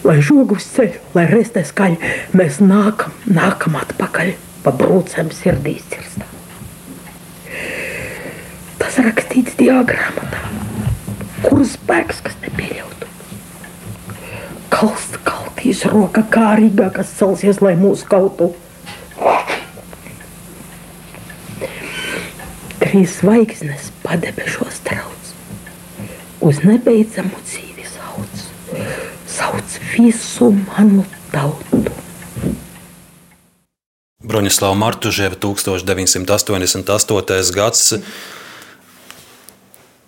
Lai žogus ceļ, lai restē skaļ, mēs nākam, nākam atpakaļ, pa brūcēm sirdīs cirstām. Tas rakstīts diagramatā, kur spēks, kas nepieļautu. Kalst kaltīs roka kārīgā, kas celsies, lai mūs kautu. Trīs zvaigznes padebešos trauc, uz nebeidzamu dzīvi sauc, sauc visu manu tautu. Broņislava Martuževa 1988. gads.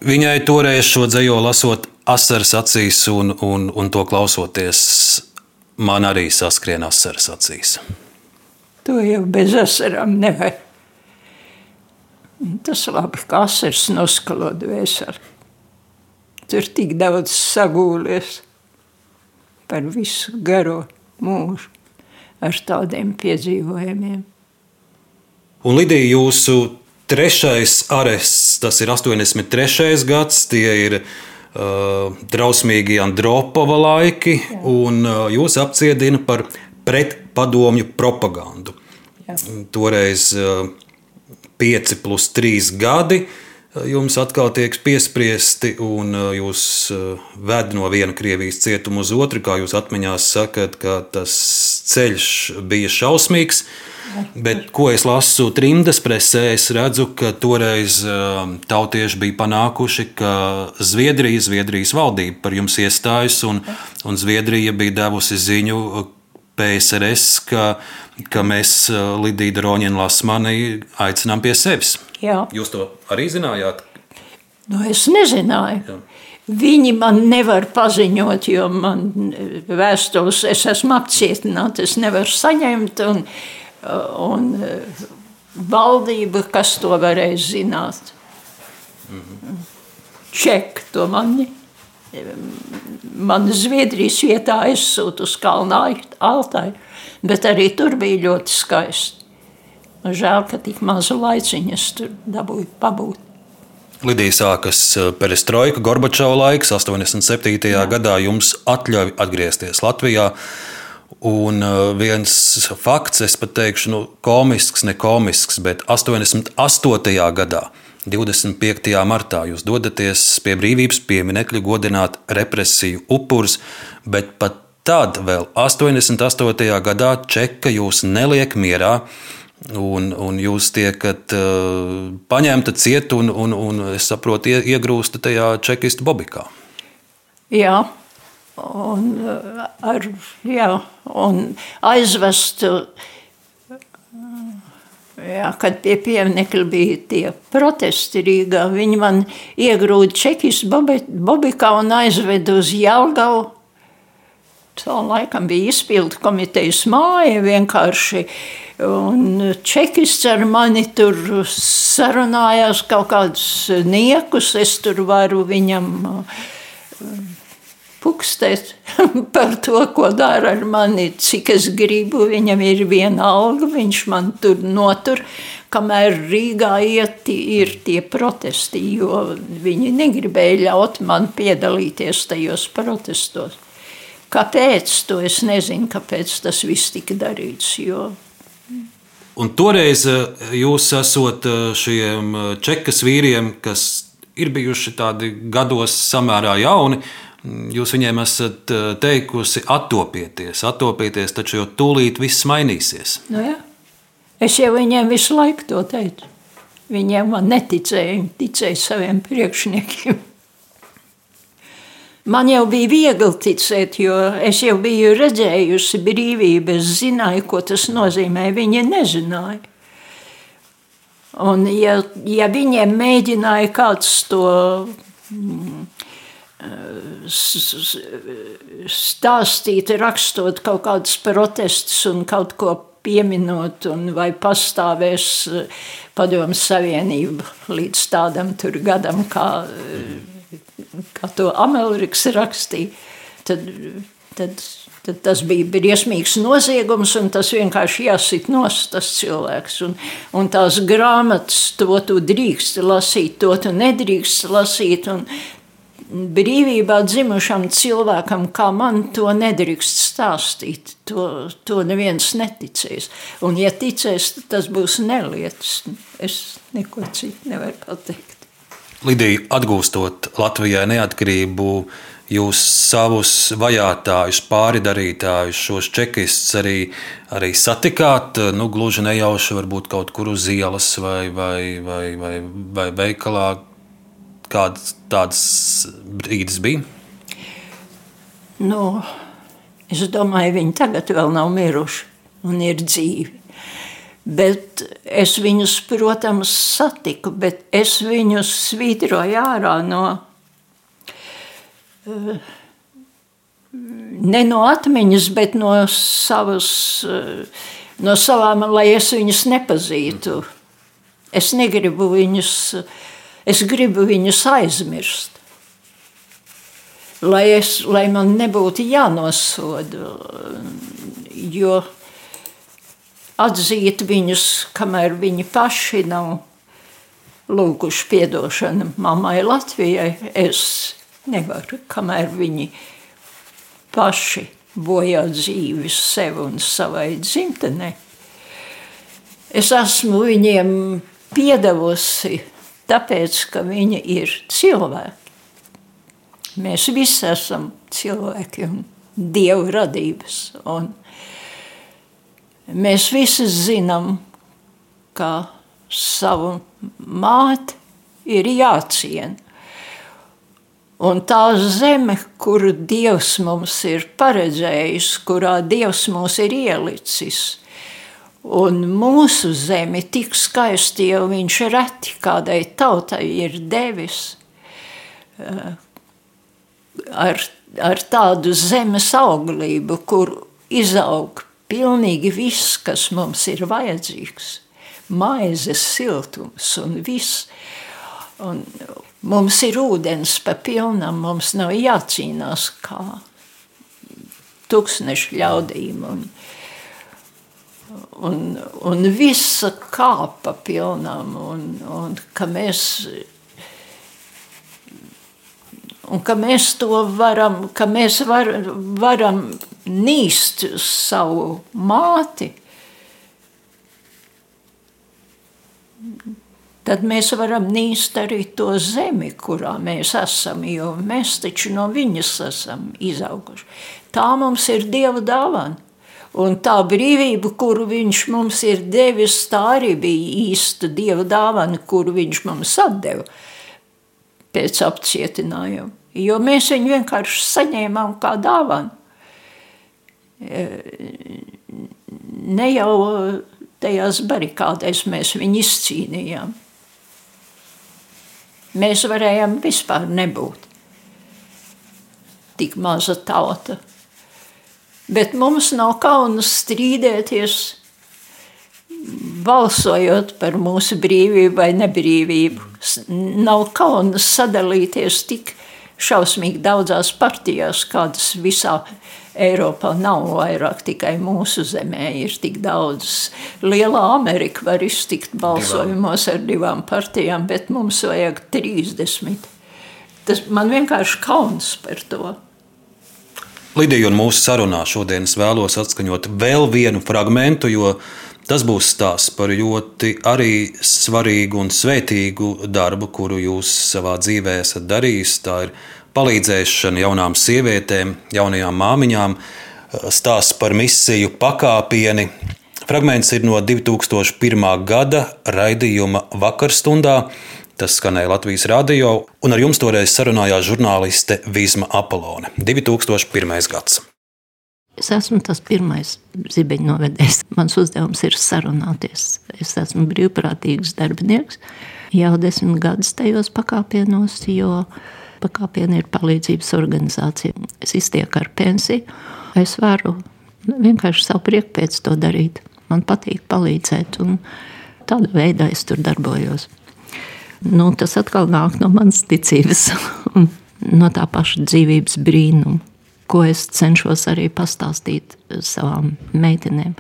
Viņai toreiz šo dzējo lasot asaras acīs un, un, un to klausoties, man arī saskrien asaras acīs. To jau bez asarām nevar. Tas labi, ka asaras noskalo dvēseli. Tur tik daudz sagūlies par visu garo mūžu ar tādiem piedzīvojumiem. Un Lidija, jūsu trešais arests, tas ir 83. gads, tie ir uh, drausmīgi Andropova laiki, un uh, jūs apciedina par pretpadomju propagandu. Jā. Toreiz uh, 5 plus 3 gadi uh, jums atkal tiek piespriesti, un uh, jūs uh, ved no viena Krievijas cietuma uz otru. Kā jūs atmiņās sakat, ka tas ceļš bija šausmīgs. Bet, ko es lasu trimdas presē, es redzu, ka toreiz uh, tautieši bija panākuši, ka Zviedrija, Zviedrijas valdība par jums iestājas, un, un Zviedrija bija devusi ziņu uh, PSRS, ka, ka mēs uh, Lidiju Roņinu Lasmani aicinām pie sevis. Jā. Jūs to arī zinājāt? Nu, es nezināju. Jā. Viņi man nevar paziņot, jo man vēstules, es esmu apcietināta, es nevaru saņemt. Un, un valdība, kas to varēja zināt? Ček to mani. Man Zviedrijas vietā aizsūta uz Kalnu altāju, bet arī tur bija ļoti skaisti. Žēl, ka tik mazu laiciņu es tur dabūju pabūt. Lidija sākas eh, perestroika, Gorbačova laiks, 87. Jā. gadā jums atļauj atgriezties Latvijā. Un eh, viens fakts, es pat teikšu, nu, komisks, ne komisks, bet 88. gadā, 25. martā, jūs dodaties pie brīvības pieminiekļa godināt represiju upurus, bet pat tad, vēl 88. gadā, Čeka jūs neliek mierā. Un, un jūs tiekat uh, paņemta ciet, un, un, un es saprotu, ie, iegrūsta tajā čekistu bobikā. Jā, un, uh, ar, jā, un aizvest, jā, kad pie pieminiekļa bija tie protesti Rīgā, viņi man iegrūda bobi, bobikā un aizveda uz Jelgavu Tā laikam bija izpildu komitejas māja vienkārši. Un čekists ar mani tur sarunājās kaut kādus niekus. Es tur varu viņam pukstēt par to, ko dara ar mani, cik es gribu. Viņam ir viena alga, viņš man tur notur, kamēr Rīgā iet, ir tie protesti, jo viņi negribēja ļaut man piedalīties tajos protestos. Kāpēc? To es nezinu, kāpēc tas viss tika darīts. Jo... Un toreiz eh, jūs esat eh, šiem eh, čekas vīriem, kas ir bijuši tādi gados samērā jauni, Jūs viņiem esat teikusi, attopieties, attopieties, taču jau tūlīt viss mainīsies. Nu jā. es jau viņiem visu laiku to teicu. Viņiem man neticēja, viņi ticēja saviem priekšniekiem. Man jau bija viegli ticēt, jo es jau biju redzējusi brīvību, es zināju, ko tas nozīmē. Viņi nezināja. Un, ja, ja viņiem mēģināja kāds to mm, stāstīt, rakstot kaut kādus protestus un kaut ko pieminot, un vai pastāvēs eh, padomu savienība līdz tādam gadam, kā, eh, kā to Amelriks rakstīja, tad, tad, tad tas bija briesmīgs noziegums, un tas vienkārši jāsit nost tas cilvēks. Un, un tās grāmatas, to tu drīkst lasīt, to tu nedrīkst lasīt, un brīvībā dzimušam cilvēkam, kā man, to nedrīkst stāstīt. To, to neviens neticēs. Un, ja ticēs, tas būs nelietis. Es neko citu nevaru pateikt. Lidija, atgūstot Latvijai neatkarību, jūs savus vajātājus, pāridarītājus, šos čekistus arī, arī satikāt, nu, gluži nejauši, varbūt kaut kur uz ielas vai, vai, vai, vai, vai veikalā, Kādas tādas brīdis bija? Nu, es domāju, viņi tagad vēl nav miruši un ir dzīvi. Bet es viņus, protams, satiku, bet es viņus svītroju ārā no, eh, ne no atmiņas, bet no savas, eh, no savām, lai es viņus nepazītu. Es negribu viņus Es gribu viņus aizmirst. Lai, es, lai man nebūtu jānosoda, jo atzīt viņus, kamēr viņi paši nav lūguši atdošanu mammai Latvijai, es nevaru, kamēr viņi paši bojā dzīvi sev un savai dzimtenei. Es esmu viņiem piedevusi Tāpēc, ka viņi ir cilvēki. Mēs visi esam cilvēki un dievu radības. Un mēs visi zinām, ka savu māti ir jāciena. Un tā zeme, kuru Dievs mums ir paredzējis, kurā Dievs mūs ir ielicis, Un mūsu zemi tik skaisti jau viņš reti kādai tautai ir devis eh, ar, ar tādu zemes auglību, kur izaug pilnīgi viss, kas mums ir vajadzīgs. Maizes siltums un viss. Un mums ir ūdens pa pilnam, mums nav jācīnās kā tūkstnešu ļaudīm. Un, un, un visa kāpa pilnām, un, un ka mēs, un ka mēs to varam, ka mēs var, varam nīst savu māti, tad mēs varam nīst arī to zemi, kurā mēs esam, jo mēs taču no viņas esam izauguši. Tā mums ir Dieva dāvana. Un tā brīvība, kuru viņš mums ir devis, tā arī bija īsta dieva dāvana, kuru viņš mums deva pēc apcietinājuma. Jo mēs viņu vienkārši saņēmām kā dāvanu. E, ne jau tajās barikādēs mēs viņu izcīnījām. Mēs varējām vispār nebūt tik maza tauta Bet mums nav kaunas strīdēties, balsojot par mūsu brīvību vai nebrīvību. Nav kaunas sadalīties tik šausmīgi daudzās partijās, kādas visā Eiropā nav vairāk tikai mūsu zemē. Ir tik daudz. Lielā Amerika var iztikt balsojumos ar divām partijām, bet mums vajag 30. Tas man vienkārši kauns par to. Lidija un mūsu sarunā šodien es vēlos atskaņot vēl vienu fragmentu, jo tas būs stāsts par ļoti arī svarīgu un svētīgu darbu, kuru jūs savā dzīvē esat darījis. Tā ir palīdzēšana jaunām sievietēm, jaunajām māmiņām, stāsts par misiju pakāpieni. Fragments ir no 2001. gada raidījuma vakarstundā. Tas skanēja Latvijas radio, un ar jums toreiz sarunājās žurnāliste Vīsma Apolone. 2001. gads. Es esmu tas pirmais zibeņnovedējs. Mans uzdevums ir sarunāties. Es esmu brīvprātīgs darbinieks. Jau desmit gadus tajos pakāpienos, jo pakāpieni ir palīdzības organizācija. Es iztieku ar pensiju. Es varu vienkārši savu prieku pēc to darīt. Man patīk palīdzēt, un tādā veidā es tur darbojos. Nu, tas atkal nāk no manas ticības un no tā paša dzīvības brīnuma, ko es cenšos arī pastāstīt savām meitenēm.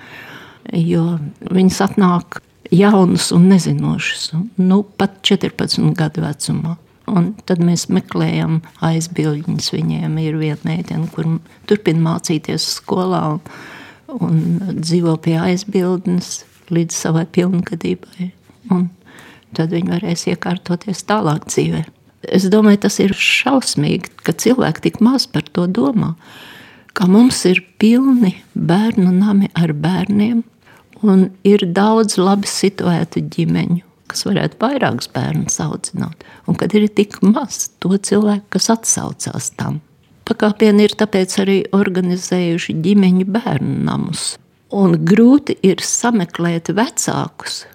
Jo viņas atnāk jaunas un nezinošas, nu, pat 14 gadu vecumā. Un tad mēs meklējam aizbildņus. Viņiem ir viena meitene, kur turpina mācīties skolā un, un dzīvo pie aizbildnes līdz savai pilngadībai. Un tad viņi varēs iekārtoties tālāk dzīvē. Es domāju, tas ir šausmīgi, ka cilvēki tik maz par to domā. Ka mums ir pilni bērnu nami ar bērniem, un ir daudz labi situētu ģimeņu, kas varētu vairākus bērnus audzināt. Un kad ir tik maz to cilvēku, kas atsaucās tam. Pakāpieni ir tāpēc arī organizējuši ģimeņu bērnu namus. Un grūti ir sameklēt vecākus,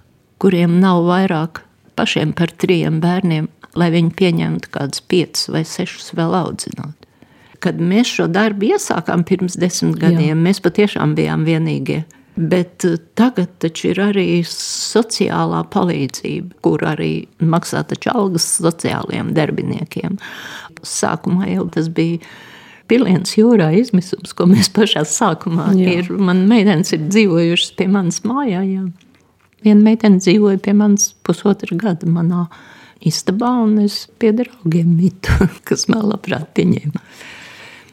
kuriem nav vairāk pašiem par trijiem bērniem, lai viņi pieņemtu kādus piecus vai sešus vēl audzināt. Kad mēs šo darbu iesākām pirms desmit gadiem, Jā. mēs patiešām bijām vienīgie. Bet eh, tagad taču ir arī sociālā palīdzība, kur arī maksā algas sociālajiem darbiniekiem. Sākumā jau tas bija piliens jūrā izmisums, ko mēs pašā sākumā Jā. ir. Man meitenes ir dzīvojušas pie manas mājā. Jā. Viena meitene dzīvoja pie manis pusotru gadu manā istabā, un es pie draugiem mitu, kas man labprāt pieņēma.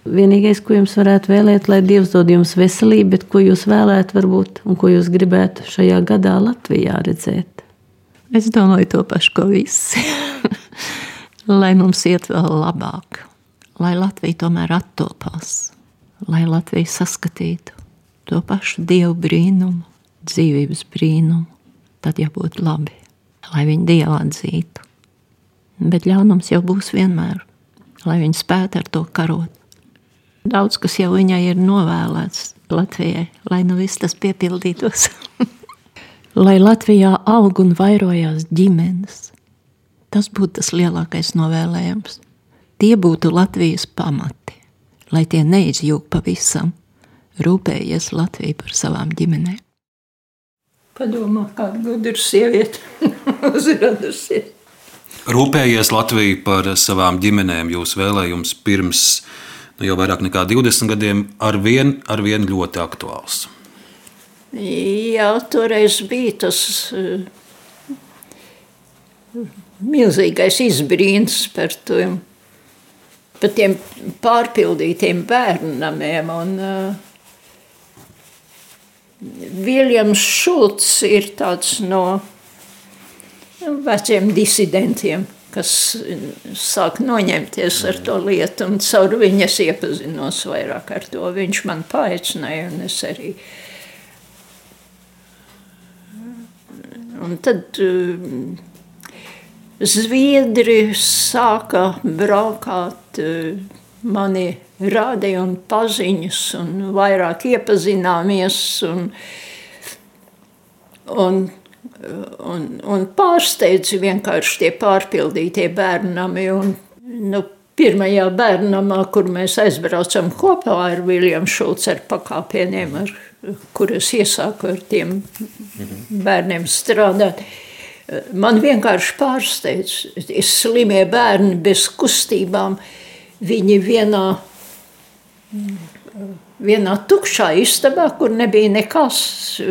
Vienīgais, ko jums varētu vēlēt, lai Dievs dod jums veselību, bet ko jūs vēlētu, varbūt, un ko jūs gribētu šajā gadā Latvijā redzēt? Es domāju to pašu, ko visi. lai mums iet vēl labāk, lai Latvija tomēr attopās, lai Latvija saskatītu to pašu Dievu brīnumu, dzīvības brīnumu, tad jau būtu labi, lai viņi dievu atzītu. Bet ļaunums jau būs vienmēr, lai viņi spētu ar to karot. Daudz kas jau viņai ir novēlēts Latvijai, lai nu viss tas piepildītos. lai Latvijā aug un vairojās ģimenes, tas būtu tas lielākais novēlējums. Tie būtu Latvijas pamati, lai tie neizjūg pavisam, rūpējies Latvija par savām ģimenēm. Padomā, kāda gudra sieviete uzradusies. Rūpējies Latvija par savām ģimenēm. Jūsu vēlējums pirms nu, jau vairāk nekā 20 gadiem ar vien, ar vien ļoti aktuāls. Jā, toreiz bija tas uh, milzīgais izbrīns par, to, par tiem pārpildītiem bērnamiem. Un, uh, Viljams Šulcs ir tāds no veciem disidentiem, kas sāk noņemties ar to lietu, un caur viņu es iepazinos vairāk ar to. Viņš man paaicināja, un es arī. Un tad Zviedri sāka braukāt mani rādīja un paziņas, un vairāk iepazināmies. Un, un, un, un pārsteidzi vienkārši tie pārpildītie bērnami. Un, nu, pirmajā bērnamā, kur mēs aizbraucam kopā ar Viljamu Šulcu ar pakāpieniem, ar, kur es iesāku ar tiem bērniem strādāt. Man vienkārši pārsteidz, ir slimie bērni bez kustībām, viņi vienā vienā tukšā istabā, kur nebija nekas.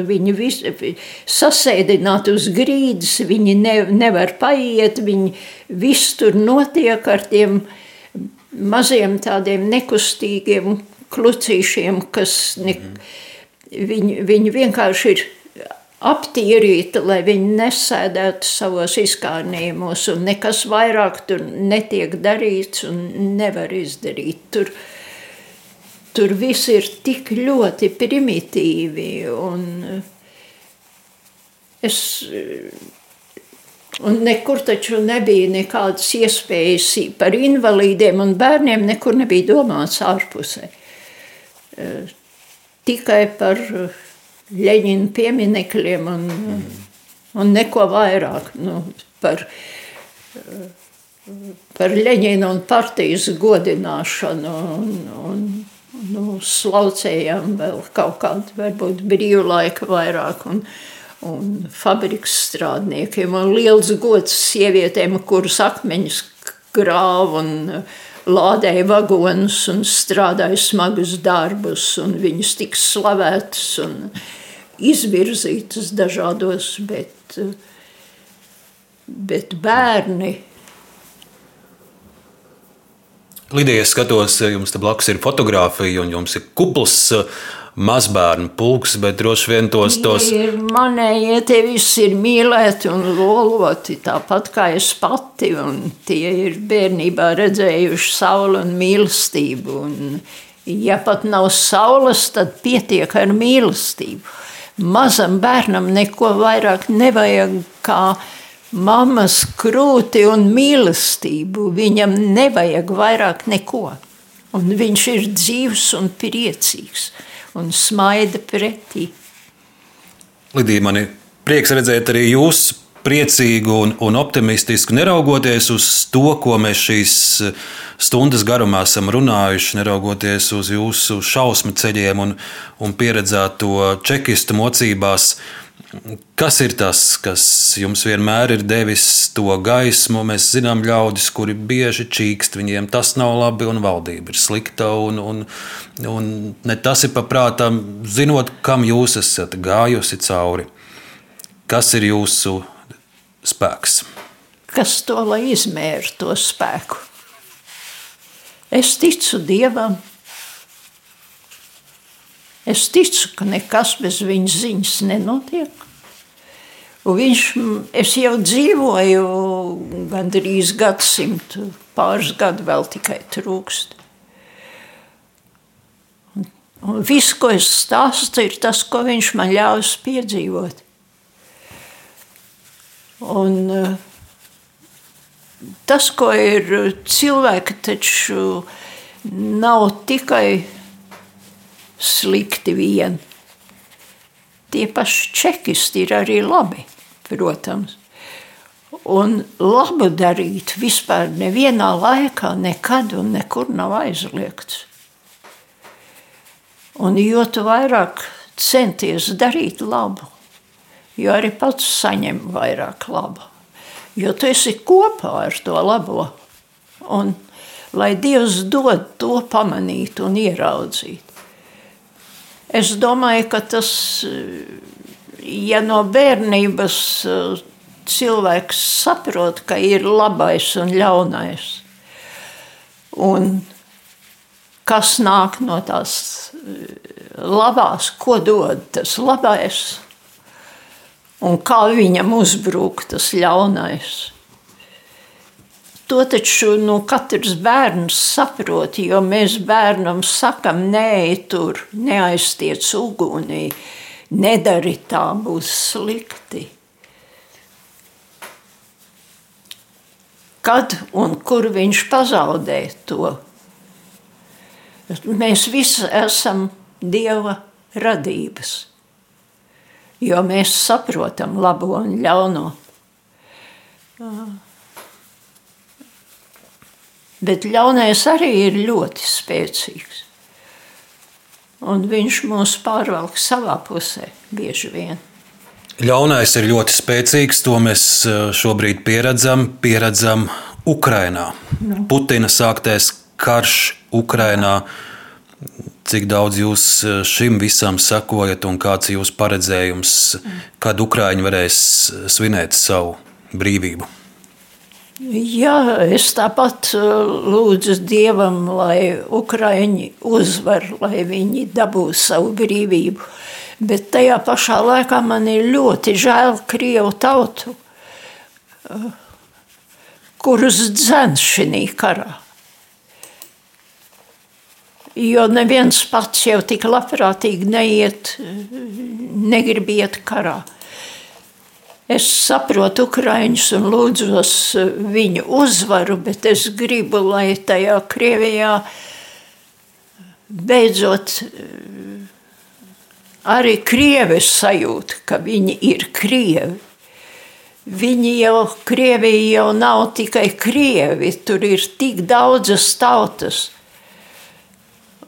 Viņi visi sasēdināti uz grīdas, viņi ne, nevar paiet, viņi viss tur notiek ar tiem maziem tādiem nekustīgiem klucīšiem, kas ne, viņi, viņi vienkārši ir aptīrīta, lai viņi nesēdētu savos izkārnījumos, un nekas vairāk tur netiek darīts un nevar izdarīt. Tur, uh, tur viss ir tik ļoti primitīvi. Un es, un nekur taču nebija nekādas iespējas par invalīdiem un bērniem, nekur nebija domāts ārpusē. Tikai par Leņķina pieminekļiem un, un neko vairāk. Nu, par, par Leņķina un partijas godināšanu. Un, un, nu, slaucējām vēl kaut kādu, varbūt brīvlaika vairāk. Un, un fabrikas strādniekiem, un liels gods sievietēm, kuras akmeņus grāva un lādēja vagonus un strādāja smagus darbus, un viņas tika slavētas un izvirzītas dažādos, bet, bet bērni Lidija, es skatos, jums te blakus ir fotografija, un jums ir kupls eh, mazbērnu pulks, bet droši vien tos. tos... Ir manējie, tie visi ir mīlēti un loloti, tāpat kā es pati, un tie ir bērnībā redzējuši sauli un mīlestību. Un, ja pat nav saules, tad pietiek ar mīlestību. Mazam bērnam neko vairāk nevajag kā mammas krūti un mīlestību. Viņam nevajag vairāk neko. Un viņš ir dzīves un priecīgs un smaida pretī. Lidija, man ir prieks redzēt arī jūs priecīgu un, un optimistisku, neraugoties uz to, ko mēs šīs stundas garumā esam runājuši, neraugoties uz jūsu šausmu ceļiem un, un pieredzēto čekistu mocībās. Kas ir tas, kas jums vienmēr ir devis to gaismu? Mēs zinām, ļaudis, kuri bieži čīkst, viņiem tas nav labi, un valdība ir slikta. Un, un, un ne tas ir paprātām, zinot, kam jūs esat gājusi cauri. Kas ir jūsu spēks? Kas to lai izmēra to spēku? Es ticu Dievam. Es ticu, ka nekas bez viņa ziņas nenotiek. Un viņš, es jau dzīvoju gandrīz gadsimtu, pāris gadu vēl tikai trūkst. Un viss, ko es stāstu, ir tas, ko viņš man ļaus piedzīvot. Un, tas, ko ir cilvēki, taču nav tikai slikti vien. Tie paši čekisti ir arī labi, protams. Un labu darīt vispār nevienā laikā, nekad un nekur nav aizliegts. Un jo vairāk centies darīt labu, jo arī pats saņem vairāk labu. Jo tu esi kopā ar to labo. Un lai Dievs dod to pamanīt un ieraudzīt. Es domāju, ka tas, ja no bērnības eh, cilvēks saprot, ka ir labais un ļaunais, un kas nāk no tās eh, labās, ko dod tas labais, un kā viņam uzbrūk tas ļaunais To taču nu, katrs bērns saprot, jo mēs bērnam sakam, nē, tur neaiztiec ugunī, nedari tā, būs slikti. Kad un kur viņš pazaudē to? Mēs visi esam Dieva radības, jo mēs saprotam labo un ļauno. Bet ļaunais arī ir ļoti spēcīgs. Un viņš mūs pārvalk savā pusē bieži vien. Ļaunais ir ļoti spēcīgs, to mēs eh, šobrīd pieredzam, pieredzam Ukrainā. No. Putina sāktais karš Ukrainā. Cik daudz jūs eh, šim visam sekojat un kāds ir jūsu paredzējums, kad Ukrāņi varēs svinēt savu brīvību? Jā, es tāpat uh, lūdzu Dievam, lai Ukrāņi uzvar, lai viņi dabūtu savu brīvību. Bet tajā pašā laikā man ir ļoti žēl Krievu tautu, uh, kurus dzen šī karā. Jo neviens pats jau tik labprātīgi neiet, negrib iet karā. Es saprotu Ukraiņus un lūdzos viņu uzvaru, bet es gribu, lai tajā Krievijā beidzot arī Krievi sajūt, ka viņi ir Krievi. Viņi jau, Krievija jau nav tikai Krievi, tur ir tik daudzas tautas.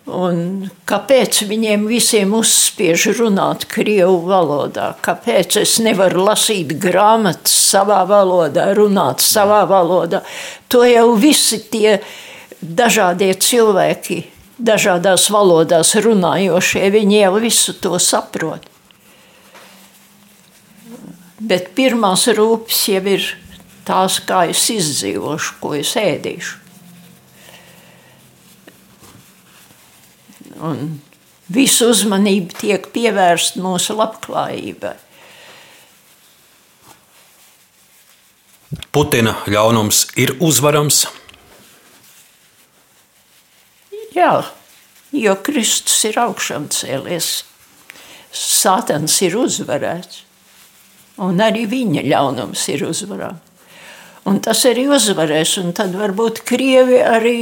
Un kāpēc viņiem visiem uzspiež runāt krievu valodā? Kāpēc es nevaru lasīt grāmatas savā valodā, runāt savā valodā? To jau visi tie dažādie cilvēki, dažādās valodās runājošie, viņi jau visu to saprot. Bet pirmās rūpes jau ir tās, kā es izdzīvošu, ko es ēdīšu. Un visu uzmanību tiek pievērsta mūsu labklājībai. Putina ļaunums ir uzvarams. Jā, jo Kristus ir augšām cēlies. Sātans ir uzvarēts, un arī viņa ļaunums ir uzvarāms. Un tas arī uzvarēs, un tad varbūt Krievi arī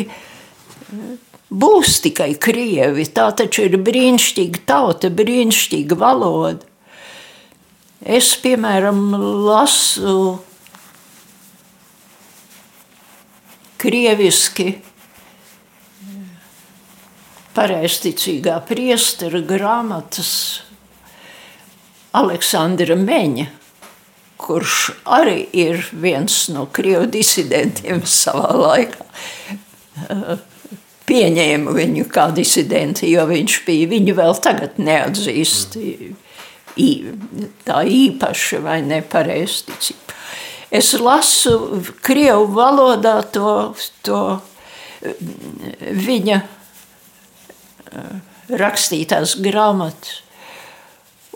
būs tikai krievi. Tā taču ir brīnišķīga tauta, brīnišķīga valoda. Es, piemēram, lasu krieviski pareizticīgā priestera grāmatas Aleksandra Meņa, kurš arī ir viens no krievu disidentiem savā laikā pieņēma viņu kā disidenti, jo viņš bija, viņu vēl tagad neatzīst tā īpaši vai nepareizticība. Es lasu Krievu valodā to, to viņa rakstītās grāmatas.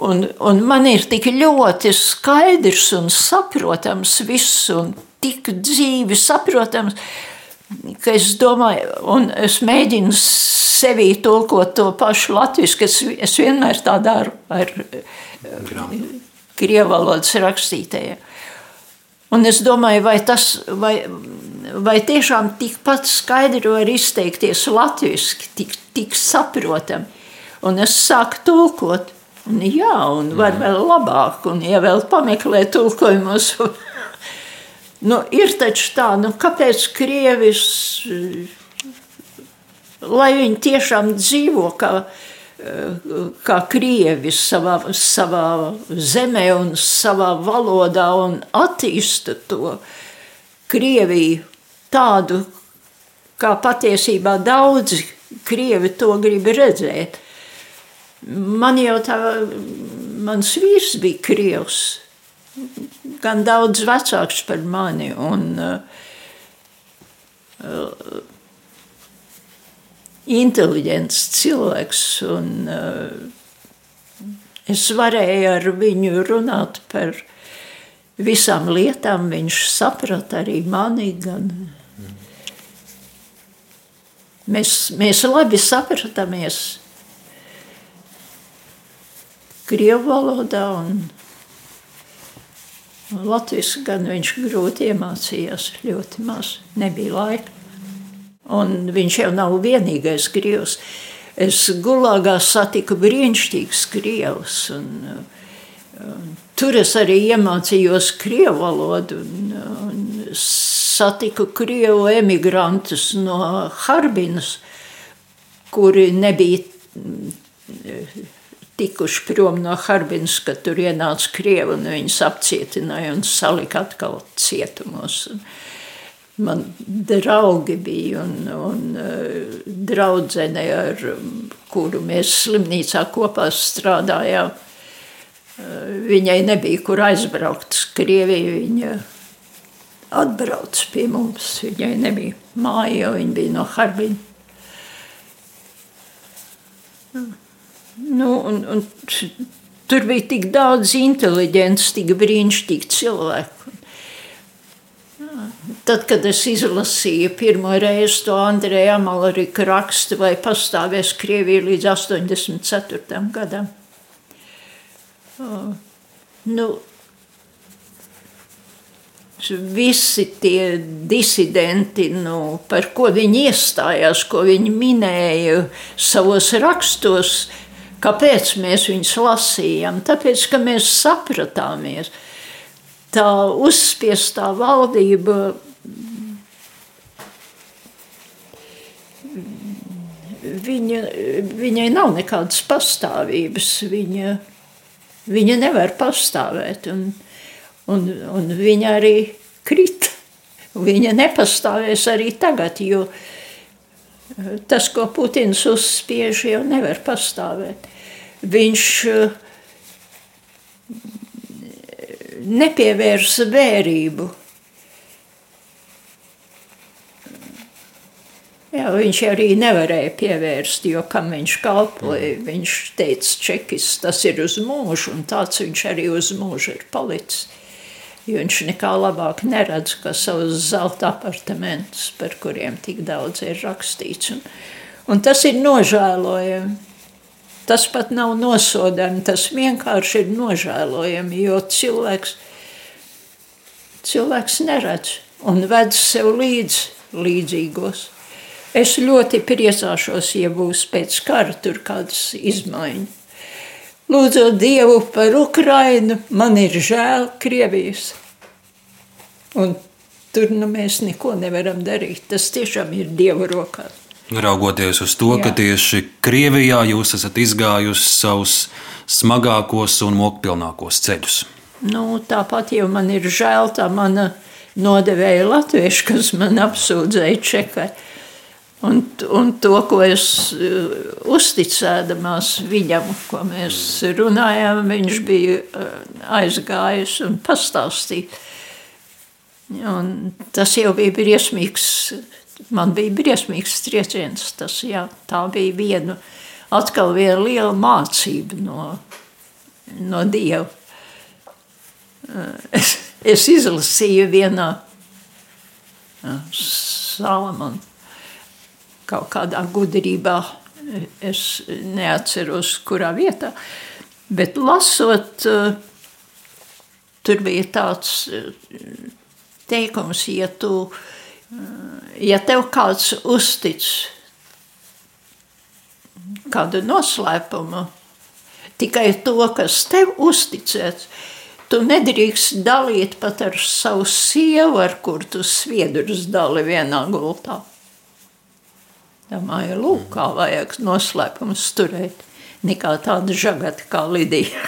Un, un man ir tik ļoti skaidrs un saprotams viss, un tik dzīvi saprotams, ka es domāju, un es mēģinu sevī tulkot to pašu latviešu, es, es vienmēr tā daru ar krievu valodas rakstītājiem. Un es domāju, vai tas, vai, vai tiešām tikpat skaidri var izteikties latviešu, tik, tik saprotami. Un es sāku tulkot, un jā, un var mhm. vēl labāk, un ja vēl pameklē tulkojumus, Nu, ir taču tā, nu, kāpēc Krievis, lai viņi tiešām dzīvo kā, kā Krievis savā, savā zemē un savā valodā un attīsta to Krieviju tādu, kā patiesībā daudzi Krievi to grib redzēt. Man jau tā, mans vīrs bija Krievs, gan daudz vecāks par mani. Un, uh, inteliģents cilvēks. Un, uh, es varēju ar viņu runāt par visām lietām. Viņš saprata arī mani. Gan, mēs, mēs labi sapratāmies Krievu valodā un Latvijas gan viņš grūti iemācījās, ļoti maz, nebija laika. Un viņš jau nav vienīgais krievs. Es gulāgā satiku brīnišķīgus krievus. Un, Tur es arī iemācījos krievu valodu un, un satiku krievu emigrantus no Harbinas, kuri nebija tikuši prom no Harbinas, kad tur ienāca krievi un viņus apcietināja un salika atkal cietumos. Man draugi bija un, un draudzene, ar kuru mēs slimnīcā kopā strādājām, Viņai nebija kur aizbraukt uz Krieviju. Viņa atbrauca pie mums. Viņai nebija māja, jo viņa bija no Harbina. Nu, un, un tur bija tik daudz inteliģents, tik brīnišķīgi cilvēku. Tad, kad es izlasīju pirmo reizi to Andreja Amalrika rakstu, vai pastāvēs Krievija līdz 84. gadam, Nu, visi tie disidenti, nu, par ko viņi iestājās, ko viņi minēja savos rakstos, kāpēc mēs viņus lasījām? Tāpēc, ka mēs sapratāmies, tā uzspiestā valdība viņa, viņai nav nekādas pastāvības. Viņa, viņa nevar pastāvēt. Un, un, un viņa arī krita. Viņa nepastāvēs arī tagad, jo tas, ko Putins uzspiež, jau nevar pastāvēt. Viņš nepievērsa vērību. Jā, viņš arī nevarēja pievērst, jo kam viņš kalpoja. Viņš teica, čekis tas ir uz mūžu, un tāds viņš arī uz mūžu ir palicis. Jo viņš nekā labāk neredz, kā savus zelta apartamentus, par kuriem tik daudz ir rakstīts. Un, un tas ir nožēlojami. Tas pat nav nosodami, tas vienkārši ir nožēlojami, jo cilvēks, cilvēks neredz un ved sev līdz līdzīgos. Es ļoti priecāšos, ja būs pēc kara tur kādas izmaiņas. Lūdzot Dievu par Ukrainu, man ir žēl Krievijas. Un tur nu, mēs neko nevaram darīt. Tas tiešām ir Dieva rokās. Raugoties uz to, Jā. ka tieši Krievijā jūs esat izgājusi savus smagākos un mokpilnākos ceļus. Nu, tāpat jau man ir žēl tā mana nodevēja latviešu, kas man apsūdzēja čekai. Un, un to, ko es uh, uzticēdamās viņam, ko mēs runājām, viņš bija uh, aizgājis un pastāstījis. Un tas jau bija briesmīgs, man bija briesmīgs trieciens. Tas, jā, tā bija viena, atkal viena liela mācība no, no Dieva. Uh, es, es izlasīju vienā Salamana kaut kādā gudrībā. Es neatceros, kurā vietā. Bet lasot, tur bija tāds teikums, ja, tu, ja tev kāds uztic kādu noslēpumu, tikai to, kas tev uzticēts, tu nedrīkst dalīt pat ar savu sievu, ar kur tu sviedrus dali vienā gultā. Domāju, lūk, kā vajag noslēpumus turēt, nekā tāda žagata kā Lidija.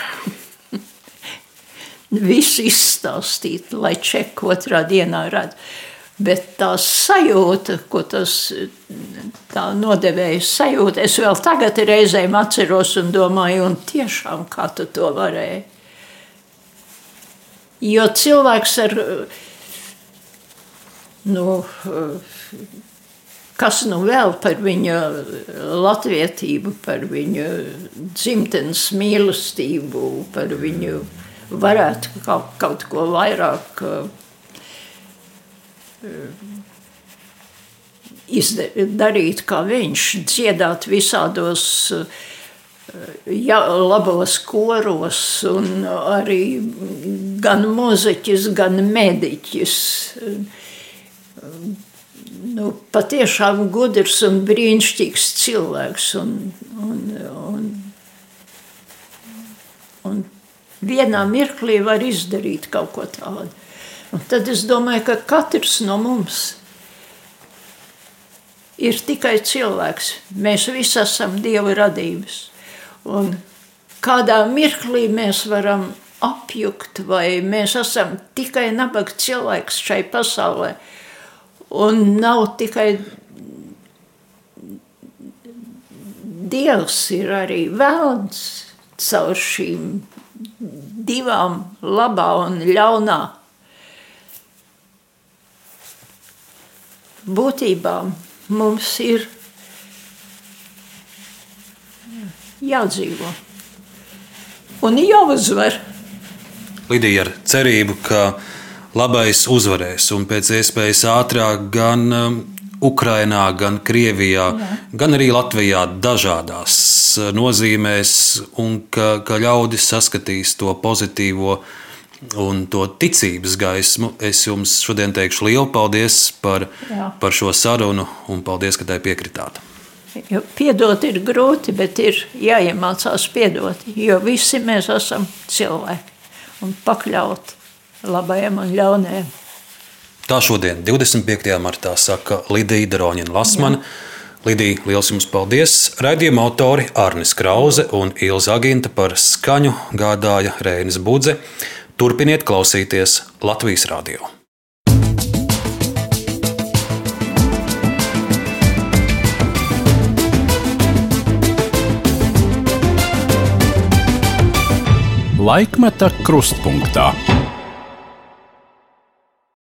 Visu izstāstīt, lai čeku otrā dienā redz. Bet tā sajūta, ko tas nodevēja sajūta, es vēl tagad reizēm atceros un domāju, un tiešām kā tu to varēji. Jo cilvēks ar, nu, kas nu vēl par viņa latvietību, par viņa dzimtenes mīlestību, par viņu varētu kaut, kaut ko vairāk izdarīt, kā viņš dziedāt visādos ja, labos koros, un arī gan muzeķis, gan mediķis nu, patiešām gudrs un brīnišķīgs cilvēks. Un, un, un, un vienā mirklī var izdarīt kaut ko tādu. Un tad es domāju, ka katrs no mums ir tikai cilvēks. Mēs visi esam Dieva radības. Un kādā mirklī mēs varam apjukt, vai mēs esam tikai nabaga cilvēks šai pasaulē. Un nav tikai Dievs, ir arī vēlns caur šīm divām, labā un ļaunā būtībām. Mums ir jādzīvo un jāuzvar. Lidija ar cerību, ka labais uzvarēs un pēc iespējas ātrāk gan um, Ukrainā, gan Krievijā, Jā. gan arī Latvijā dažādās uh, nozīmēs, un ka, ka ļaudis saskatīs to pozitīvo un to ticības gaismu. Es jums šodien teikšu lielu paldies par, Jā. par šo sarunu un paldies, ka tai piekritāt. Jo piedot ir grūti, bet ir jāiemācās piedot, jo visi mēs esam cilvēki un pakļauti labajiem un ļaunajiem. Tā šodien, 25. martā, saka Lidija Daroņina Lasmana. Lidija, liels jums paldies! Raidījuma autori Arnis Krause un Ilza Aginta par skaņu gādāja Reinas Budze. Turpiniet klausīties Latvijas radio! Laikmeta krustpunktā.